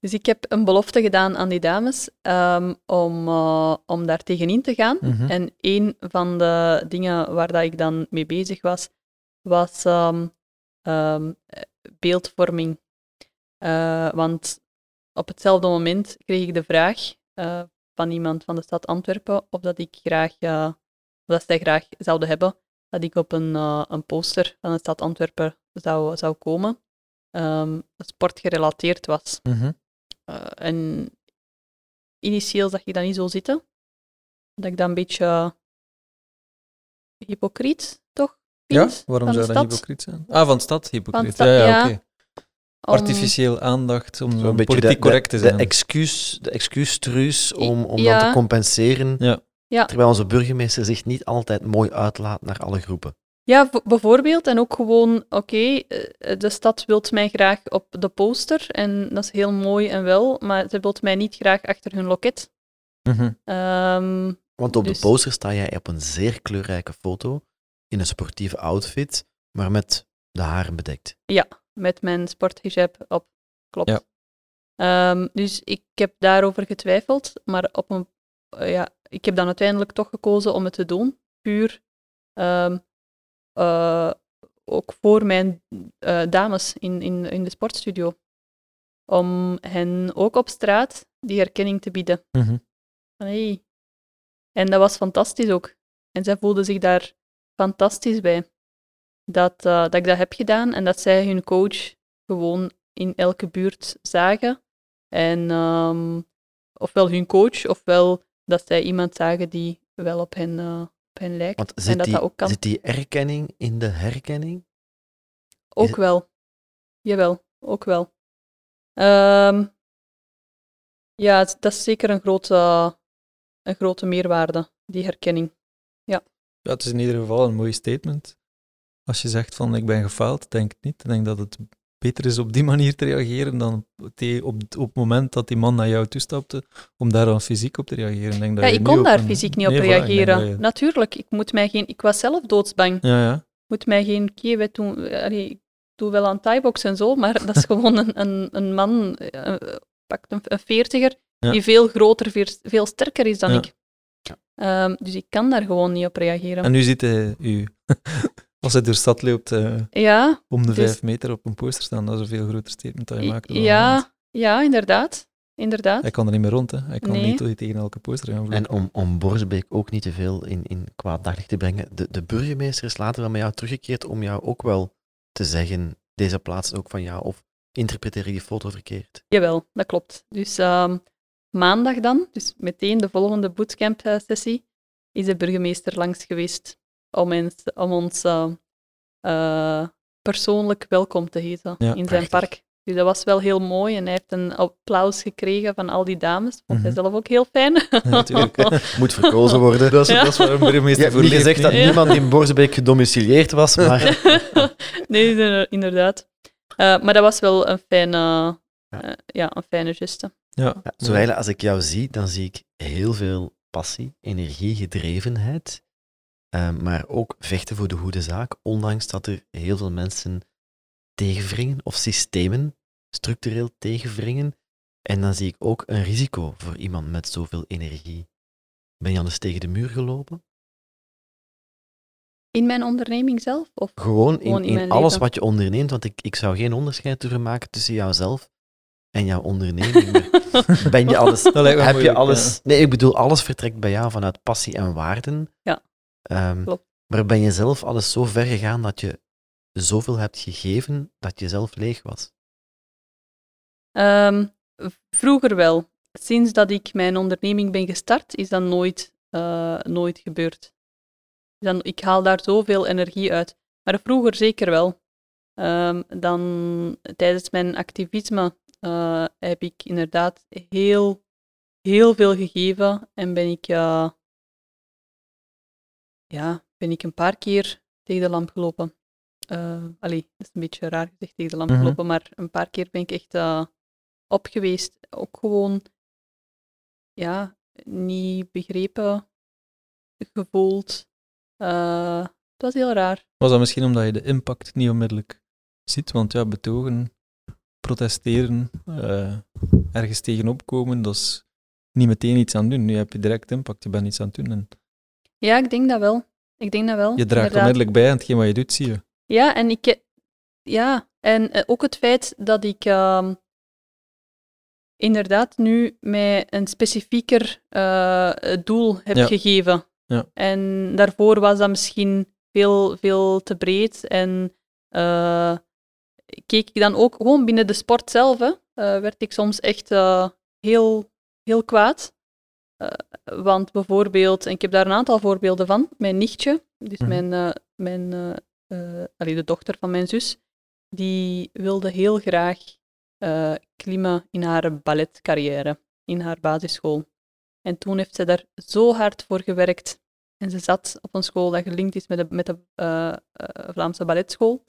Speaker 2: Dus ik heb een belofte gedaan aan die dames ehm, om, eh, om daar tegenin te gaan.
Speaker 1: Mhm.
Speaker 2: En een van de dingen waar dat ik dan mee bezig was, was ehm, ehm, eh, beeldvorming. Eh, want op hetzelfde moment kreeg ik de vraag eh, van iemand van de stad Antwerpen of dat ik graag, of dat zij graag zouden hebben dat ik op een, een poster van de stad Antwerpen zou, zou komen, dat sportgerelateerd was.
Speaker 1: Mhm.
Speaker 2: Eh, en initieel zag ik dat niet zo zitten. Dat ik dat een beetje hypocriet toch
Speaker 1: Ja, waarom zou dat
Speaker 2: stad.
Speaker 1: hypocriet zijn? Ah, van stad hypocriet.
Speaker 2: stad,
Speaker 1: ja, ja,
Speaker 2: ja.
Speaker 1: oké.
Speaker 2: om-
Speaker 1: Artificieel aandacht om, om
Speaker 3: beetje
Speaker 1: politiek
Speaker 3: de,
Speaker 1: correct te zijn.
Speaker 3: De, excuus, de excuustruus om, om
Speaker 2: Ja.
Speaker 3: dan te compenseren.
Speaker 1: Ja.
Speaker 2: Ja.
Speaker 3: Terwijl onze burgemeester zich niet altijd mooi uitlaat naar alle groepen.
Speaker 2: Ja, bijvoorbeeld. En ook gewoon, oké, eh, de stad wilt mij graag op de poster. En dat is heel mooi en wel. Maar ze wilt mij niet graag achter hun loket.
Speaker 1: Mhm.
Speaker 2: Ehm,
Speaker 3: Want op
Speaker 2: Dus-
Speaker 3: de poster sta jij op een zeer kleurrijke foto, in een sportieve outfit, maar met de haren bedekt.
Speaker 2: met mijn sporthijab op. Klopt.
Speaker 1: Ja.
Speaker 2: Ehm, dus ik heb daarover getwijfeld, maar op een, eh, ja, ik heb dan uiteindelijk toch gekozen om het te doen. Puur ehm, eh, ook voor mijn eh, dames in, in, in de sportstudio. Om hen ook op straat die herkenning te bieden. Van, hey. En dat was fantastisch ook. En zij voelden zich daar fantastisch bij. Dat, eh, dat ik dat heb gedaan en dat zij hun coach gewoon in elke buurt zagen. En ehm, ofwel hun coach, ofwel dat zij iemand zagen die wel op hen, hen lijkt.
Speaker 3: Want
Speaker 2: en
Speaker 3: zit
Speaker 2: dat
Speaker 3: die,
Speaker 2: dat ook kan.
Speaker 3: zit die erkenning in de herkenning?
Speaker 2: Ook
Speaker 3: het-
Speaker 2: wel. Jawel, ook wel. Ehm, ja, het- dat is zeker een grote, een grote meerwaarde, die herkenning.
Speaker 1: Ja, het is in ieder geval een mooi statement. Als je zegt van ik ben gefaald, denk ik niet. Ik denk dat het beter is op die manier te reageren dan op, op het moment dat die man naar jou toestapte, om daar dan fysiek op te reageren. Ik denk dat
Speaker 2: Ja, ik kon daar
Speaker 1: een-
Speaker 2: fysiek niet op
Speaker 1: voilà, ik
Speaker 2: reageren.
Speaker 1: je-
Speaker 2: Natuurlijk, ik, moet mij geen, ik was zelf doodsbang.
Speaker 1: Ja, ja.
Speaker 2: moet mij geen keer doen. allee, ik doe wel aan thaibox en zo, maar dat is gewoon een, een, een man, eh, pakt een, een veertiger,
Speaker 1: Ja.
Speaker 2: die veel groter, veel, veel sterker is dan
Speaker 1: Ja.
Speaker 2: ik. Ehm, dus ik kan daar gewoon niet op reageren.
Speaker 1: En nu hij u, als hij door de stad loopt, eh,
Speaker 2: ja,
Speaker 1: om de
Speaker 2: Dus-
Speaker 1: vijf meter op een poster staan. Dat is een veel groter statement dat je maakt. dan
Speaker 2: ja, ja, inderdaad. inderdaad.
Speaker 1: Hij kan er niet meer rond, hè. Hij kan
Speaker 2: Nee.
Speaker 1: niet tegen elke poster gaan vloeken.
Speaker 3: En om, om Borsbeek ook niet te veel in, in kwaad daglicht te brengen, de, de burgemeester is later wel met jou teruggekeerd om jou ook wel te zeggen, deze plaats is ook van jou, of interpreteer je die foto verkeerd?
Speaker 2: Jawel, dat klopt. Dus ehm, maandag dan, dus meteen de volgende bootcamp-sessie, is de burgemeester langs geweest om, eens, om ons eh, eh, persoonlijk welkom te heten
Speaker 1: Ja,
Speaker 2: in zijn
Speaker 3: prachtig.
Speaker 2: park. Dus dat was wel heel mooi en hij heeft een applaus gekregen van al die dames. Vond hij
Speaker 1: Mhm.
Speaker 2: zelf ook heel fijn.
Speaker 1: Ja, natuurlijk.
Speaker 3: Moet verkozen worden.
Speaker 1: Dat is,
Speaker 2: Ja.
Speaker 1: dat is waar een
Speaker 3: Je
Speaker 1: burgemeester
Speaker 3: hebt
Speaker 1: voor
Speaker 3: gezegd dat.
Speaker 2: Ja.
Speaker 3: niemand in Borsbeek gedomicilieerd was, maar
Speaker 2: nee, inder- inderdaad. Eh, maar dat was wel een fijne,
Speaker 3: Ja.
Speaker 2: eh, ja, een fijne geste.
Speaker 1: Ja.
Speaker 3: Als ik jou zie, dan zie ik heel veel passie, energie, gedrevenheid, eh, maar ook vechten voor de goede zaak, ondanks dat er heel veel mensen tegenwringen of systemen structureel tegenwringen. En dan zie ik ook een risico voor iemand met zoveel energie. Ben je anders tegen de muur gelopen?
Speaker 2: In mijn onderneming zelf? Of?
Speaker 3: Gewoon in,
Speaker 2: Gewoon in
Speaker 3: in
Speaker 2: mijn
Speaker 3: alles
Speaker 2: leven.
Speaker 3: wat je onderneemt, want ik, ik zou geen onderscheid durven maken tussen jouzelf en jouw onderneming. Ben je alles heb je alles... Nee, ik bedoel, alles vertrekt bij jou vanuit passie en waarden.
Speaker 2: Ja,
Speaker 3: Ehm,
Speaker 2: klopt.
Speaker 3: Maar ben je zelf alles zo ver gegaan dat je zoveel hebt gegeven dat je zelf leeg was?
Speaker 2: Ehm, vroeger wel. Sinds dat ik mijn onderneming ben gestart, is dat nooit, eh, nooit gebeurd. Dan, ik haal daar zoveel energie uit. Maar vroeger zeker wel. Ehm, dan, tijdens mijn activisme eh, heb ik inderdaad heel, heel veel gegeven en ben ik, eh, ja, ben ik een paar keer tegen de lamp gelopen. Eh allee, dat is een beetje raar gezegd tegen de lamp
Speaker 1: Mhm.
Speaker 2: gelopen, maar een paar keer ben ik echt eh, op geweest. Ook gewoon, ja, niet begrepen, gevoeld. Eh, het was heel raar.
Speaker 1: Was dat misschien omdat je de impact niet onmiddellijk ziet? Want ja, betogen, protesteren, ergens tegenop komen, dat is niet meteen iets aan doen. Nu heb je direct impact, je bent iets aan het doen. En
Speaker 2: Ja, ik denk dat wel. Ik denk dat wel.
Speaker 1: je draagt
Speaker 2: inderdaad.
Speaker 1: onmiddellijk bij aan hetgeen wat je doet, zie je.
Speaker 2: Ja, en ik, ja, en eh, ook het feit dat ik ehm, inderdaad nu mij een specifieker eh, doel heb
Speaker 1: Ja.
Speaker 2: gegeven.
Speaker 1: Ja.
Speaker 2: En daarvoor was dat misschien veel, veel te breed. En eh, keek ik dan ook gewoon binnen de sport zelf, hè, eh, werd ik soms echt eh, heel, heel kwaad. Eh, want bijvoorbeeld, en ik heb daar een aantal voorbeelden van, mijn nichtje, dus
Speaker 1: Mhm.
Speaker 2: mijn, eh, mijn eh, allee, de dochter van mijn zus, die wilde heel graag klimmen in haar balletcarrière, in haar basisschool. En toen heeft ze daar zo hard voor gewerkt. En ze zat op een school dat gelinkt is met de, met de Vlaamse balletschool.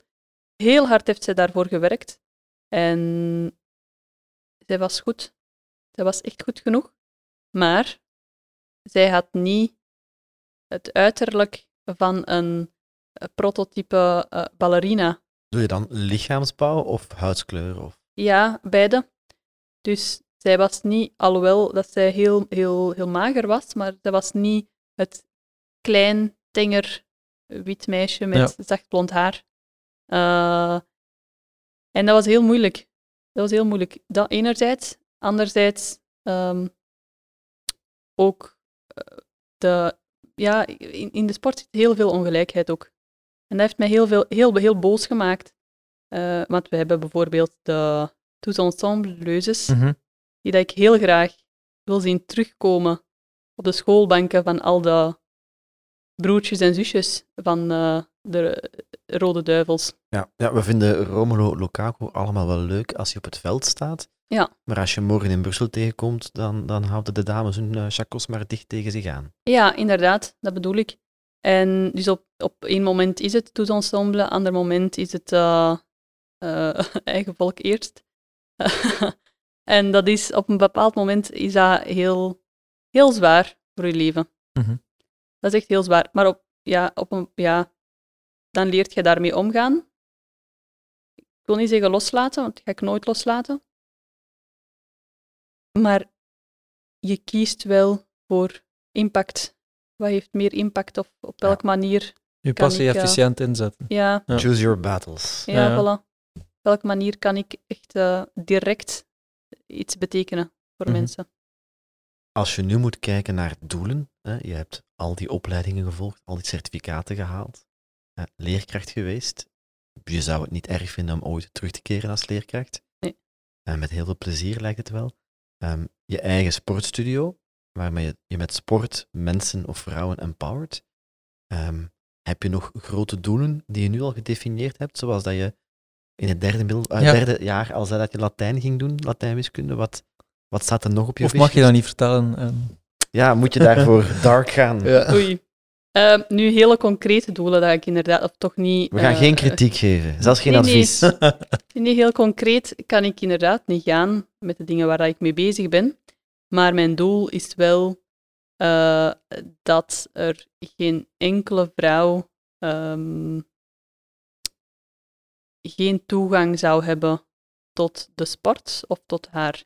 Speaker 2: Heel hard heeft ze daarvoor gewerkt. En zij was goed. Zij was echt goed genoeg. Maar zij had niet het uiterlijk van een eh, prototype eh, ballerina.
Speaker 3: Doe je dan lichaamsbouw of huidskleur? Of...
Speaker 2: Ja, beide. Dus zij was niet, alhoewel dat zij heel, heel, heel mager was, maar zij was niet het klein, tenger, wit meisje met zacht blond haar. Uh, en dat was heel moeilijk. Dat was heel moeilijk. Dat enerzijds. Anderzijds um, ook de... Ja, in, in de sport zit heel veel ongelijkheid ook. En dat heeft mij heel, veel, heel, heel boos gemaakt. Uh, want we hebben bijvoorbeeld de tous ensemble leuzes, mm -hmm. die dat ik heel graag wil zien terugkomen op de schoolbanken van al de broertjes en zusjes van uh, de Rode Duivels.
Speaker 3: Ja, ja, we vinden Romelu Lukaku allemaal wel leuk als hij op het veld staat.
Speaker 2: Ja.
Speaker 3: Maar als je morgen in Brussel tegenkomt, dan, dan houden de dames hun uh, chacos maar dicht tegen zich aan.
Speaker 2: Ja, inderdaad, dat bedoel ik. En dus op, op één moment is het tous ensemble, ander moment is het uh, uh, eigen volk eerst. en dat is op een bepaald moment is dat heel, heel zwaar voor je leven.
Speaker 3: Mhm.
Speaker 2: Mm -hmm. Dat is echt heel zwaar. Maar op, ja, op een, ja, dan leert je daarmee omgaan. Ik wil niet zeggen loslaten, want dat ga ik nooit loslaten. Maar je kiest wel voor impact. Wat heeft meer impact of op welke ja. manier?
Speaker 1: Je passie ik, efficiënt uh, inzetten.
Speaker 2: Ja.
Speaker 3: ja. Choose your battles.
Speaker 2: Ja, ja, voilà. Op welke manier kan ik echt uh, direct iets betekenen voor
Speaker 3: Mhm.
Speaker 2: mm -hmm. mensen?
Speaker 3: Als je nu moet kijken naar doelen, hè, je hebt al die opleidingen gevolgd, al die certificaten gehaald, hè, leerkracht geweest. Je zou het niet erg vinden om ooit terug te keren als leerkracht.
Speaker 2: Nee.
Speaker 3: En met heel veel plezier lijkt het wel. Um, je eigen sportstudio, waarmee je, je met sport mensen of vrouwen empowert. Um, heb je nog grote doelen die je nu al gedefinieerd hebt, zoals dat je in het derde, middel, uh, ja. derde jaar al zei dat je Latijn ging doen, Latijnwiskunde, wat, wat staat er nog op je
Speaker 1: Of mag je dat niet vertellen? Um...
Speaker 3: Ja, moet je daarvoor dark gaan?
Speaker 1: Ja.
Speaker 2: Oei. Uh, nu hele concrete doelen dat ik inderdaad, of toch niet...
Speaker 3: We gaan
Speaker 2: uh,
Speaker 3: geen kritiek geven, zelfs geen
Speaker 2: nee,
Speaker 3: advies.
Speaker 2: Nee. nee, heel concreet kan ik inderdaad niet gaan met de dingen waar ik mee bezig ben. Maar mijn doel is wel uh, dat er geen enkele vrouw um, geen toegang zou hebben tot de sport of tot haar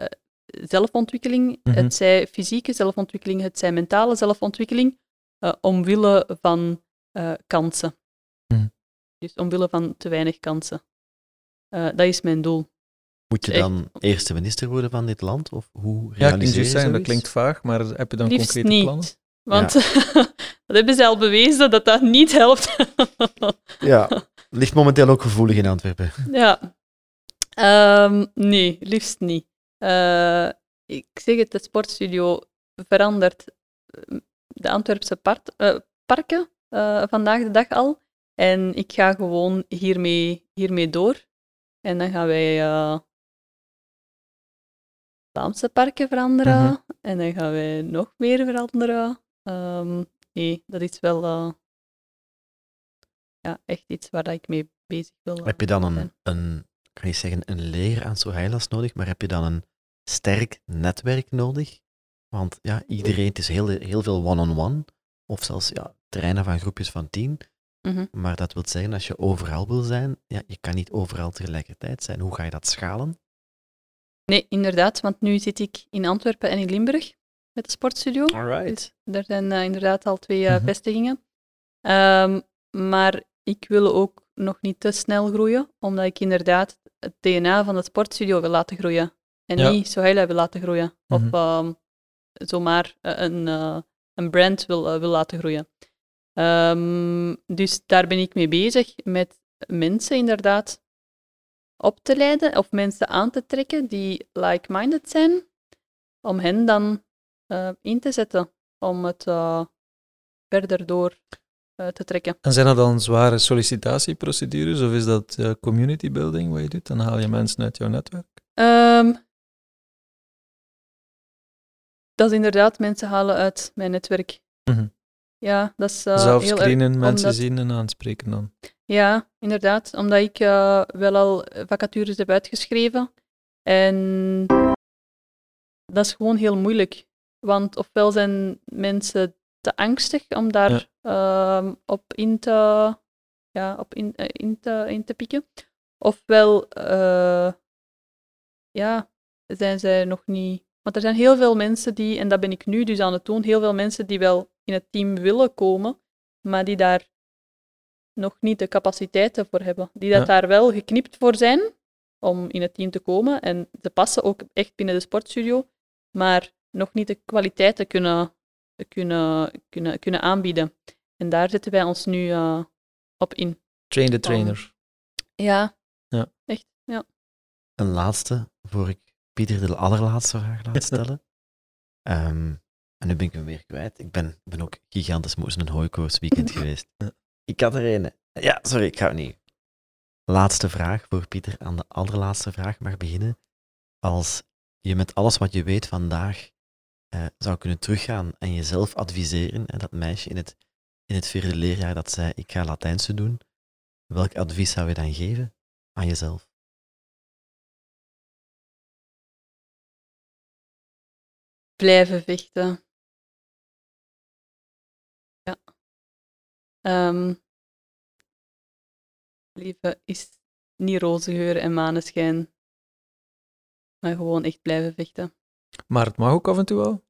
Speaker 2: uh, zelfontwikkeling.
Speaker 3: Mhm.
Speaker 2: Mm -hmm. Het zij fysieke zelfontwikkeling, het zij mentale zelfontwikkeling, uh, omwille van uh, kansen. -hmm. Dus omwille van te weinig kansen. Uh, dat is mijn doel.
Speaker 3: Moet je dan echt... eerste minister worden van dit land? Of hoe
Speaker 1: ja,
Speaker 3: realiseer
Speaker 1: je
Speaker 3: je
Speaker 1: zeggen, dat klinkt vaag, maar heb je dan
Speaker 2: Liefst
Speaker 1: concrete
Speaker 2: niet.
Speaker 1: plannen?
Speaker 2: Want ja. dat hebben ze al bewezen dat dat niet helpt.
Speaker 3: ja, ligt momenteel ook gevoelig in Antwerpen.
Speaker 2: Ja. Um, nee, liefst niet. Uh, ik zeg het, de sportstudio verandert de Antwerpse part, uh, parken uh, vandaag de dag al. En ik ga gewoon hiermee, hiermee door. En dan gaan wij uh, Vlaamse parken veranderen.
Speaker 3: Mhm.
Speaker 2: En dan gaan wij nog meer veranderen. Um, nee, dat is wel ja, echt iets waar ik mee bezig wil.
Speaker 3: Heb je dan een, een kan je zeggen, een leger aan Sohailas nodig, maar heb je dan een sterk netwerk nodig? Want ja, iedereen, het is heel, heel veel one-on-one, -on -one, of zelfs ja, terreinen van groepjes van tien.
Speaker 2: Mm -hmm.
Speaker 3: Maar dat wil zeggen, als je overal wil zijn, ja, je kan niet overal tegelijkertijd zijn. Hoe ga je dat schalen?
Speaker 2: Nee, inderdaad, want nu zit ik in Antwerpen en in Limburg met de sportstudio.
Speaker 3: Alright.
Speaker 2: Dus er zijn uh, inderdaad al twee uh, mm -hmm. vestigingen. Um, maar ik wil ook nog niet te snel groeien, omdat ik inderdaad het DNA van de sportstudio wil laten groeien. En ja. niet Sohaila wil laten groeien. Mm -hmm. Of um, zomaar een, uh, een brand wil, wil laten groeien. Um, dus daar ben ik mee bezig met mensen inderdaad op te leiden of mensen aan te trekken die like-minded zijn, om hen dan uh, in te zetten om het uh, verder door eh, te trekken.
Speaker 1: En zijn dat dan zware sollicitatieprocedures of is dat eh, community building wat je doet? Dan haal je mensen uit jouw netwerk?
Speaker 2: Ehm, dat is inderdaad mensen halen uit mijn netwerk.
Speaker 1: Mhm.
Speaker 2: Ja, dat is eh,
Speaker 1: Zelf
Speaker 2: erg-
Speaker 1: mensen
Speaker 2: omdat-
Speaker 1: zien en aanspreken dan.
Speaker 2: Ja, inderdaad. Omdat ik eh, wel al vacatures heb uitgeschreven. En dat is gewoon heel moeilijk. Want ofwel zijn mensen te angstig om daar ehm, op in te, ja, op in, eh, in, te, in te pikken. Ofwel ja, zijn zij nog niet. Want er zijn heel veel mensen die, en dat ben ik nu dus aan het doen, heel veel mensen die wel in het team willen komen, maar die daar nog niet de capaciteiten voor hebben. Die dat
Speaker 1: Ja.
Speaker 2: daar wel geknipt voor zijn om in het team te komen. En ze passen ook echt binnen de sportstudio, maar nog niet de kwaliteiten kunnen, kunnen, kunnen, kunnen aanbieden. En daar zetten wij ons nu eh, op in.
Speaker 1: Train the trainer.
Speaker 2: Ja.
Speaker 1: Ja.
Speaker 2: Echt, ja.
Speaker 3: Een laatste, voor ik Pieter de allerlaatste vraag laat stellen. Ehm, en nu ben ik hem weer kwijt. Ik ben, ben ook gigantisch moe een hooikoortsweekend geweest.
Speaker 1: Ja.
Speaker 3: Ik had er een. Ja, sorry, ik ga het niet. Laatste vraag voor Pieter. Aan de allerlaatste vraag mag beginnen. Als je met alles wat je weet vandaag eh, zou kunnen teruggaan en jezelf adviseren, en dat meisje in het, in het vierde leerjaar dat zei, ik ga Latijnse doen, welk advies zou je dan geven aan jezelf?
Speaker 2: Blijven vechten. Ja. Ehm leven is niet roze geur en maneschijn, maar gewoon echt blijven vechten.
Speaker 1: Maar het mag ook af en toe wel.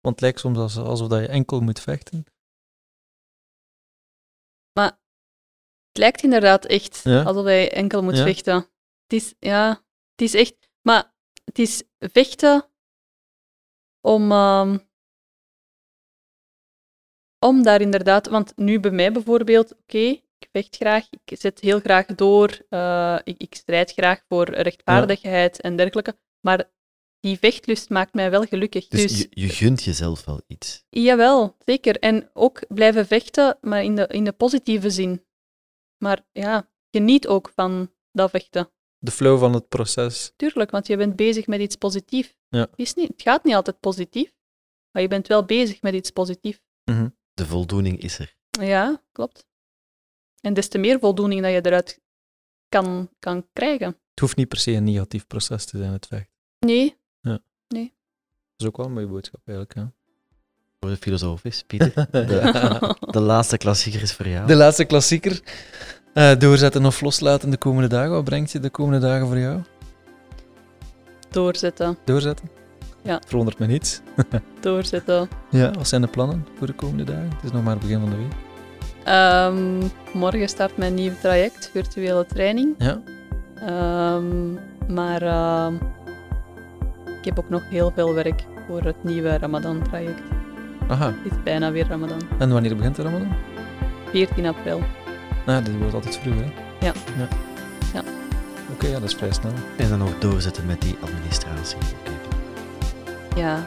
Speaker 1: Want het lijkt soms als, alsof dat je enkel moet vechten.
Speaker 2: Maar het lijkt inderdaad echt
Speaker 1: Ja?
Speaker 2: alsof hij enkel moet
Speaker 1: Ja?
Speaker 2: vechten. Het is, ja, het is echt... Maar het is vechten om... ehm, om daar inderdaad... Want nu bij mij bijvoorbeeld, oké, ik vecht graag, ik zet heel graag door, eh, ik, ik strijd graag voor rechtvaardigheid en dergelijke, maar die vechtlust maakt mij wel gelukkig.
Speaker 3: Dus,
Speaker 2: Dus,
Speaker 3: je, je gunt jezelf wel iets.
Speaker 2: Jawel, zeker. En ook blijven vechten, maar in de, in de positieve zin. Maar ja, geniet ook van dat vechten.
Speaker 1: De flow van het proces.
Speaker 2: Tuurlijk, want je bent bezig met iets positiefs.
Speaker 1: Ja.
Speaker 2: Het, is niet, het gaat niet altijd positief, maar je bent wel bezig met iets positiefs.
Speaker 1: Mhm.
Speaker 3: De voldoening is er.
Speaker 2: Ja, klopt. En des te meer voldoening dat je eruit kan, kan krijgen.
Speaker 1: Het hoeft niet per se een negatief proces te zijn, het vechten.
Speaker 2: Nee,
Speaker 1: Dat is ook wel een mooie boodschap eigenlijk. Ja.
Speaker 3: Voor de filosofisch, Pieter. De, de laatste klassieker is voor jou.
Speaker 1: De laatste klassieker. Eh, doorzetten of loslaten de komende dagen. Wat brengt je de komende dagen voor jou?
Speaker 2: doorzetten,
Speaker 1: Doorzetten?
Speaker 2: Ja.
Speaker 1: Het verwondert me niets.
Speaker 2: doorzetten.
Speaker 1: Ja, wat zijn de plannen voor de komende dagen? Het is nog maar het begin van de week.
Speaker 2: Ehm, morgen start mijn nieuw traject, virtuele training.
Speaker 1: Ja.
Speaker 2: Ehm, maar ehm, ik heb ook nog heel veel werk voor het nieuwe Ramadan-traject.
Speaker 1: Aha.
Speaker 2: Het is bijna weer Ramadan.
Speaker 1: En wanneer begint de Ramadan?
Speaker 2: 14 april.
Speaker 1: Nou, die wordt altijd vroeger, hè?
Speaker 2: Ja.
Speaker 1: ja.
Speaker 2: Ja.
Speaker 1: Oké, ja, dat is vrij snel.
Speaker 3: En dan nog doorzetten met die administratie. Oké.
Speaker 2: Ja,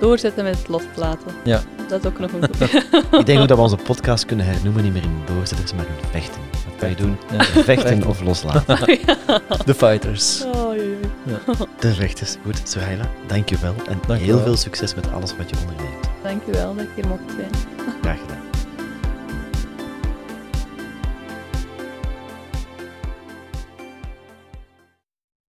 Speaker 2: doorzetten met het loslaten.
Speaker 1: Ja.
Speaker 2: Dat is ook nog een goed.
Speaker 3: Ik denk ook dat we onze podcast kunnen hernoemen, niet meer in doorzetters, maar in vechten. Wat kan je doen?
Speaker 1: Ja.
Speaker 3: Vechten of loslaten.
Speaker 2: ja.
Speaker 1: De fighters.
Speaker 2: Oh, oei, oei.
Speaker 3: De vechters. Goed, Suhaila, dank je wel. En
Speaker 1: Dank je
Speaker 3: heel
Speaker 1: wel.
Speaker 3: veel succes met alles wat je onderneemt.
Speaker 2: Dankjewel dat ik hier mocht zijn.
Speaker 3: Graag gedaan.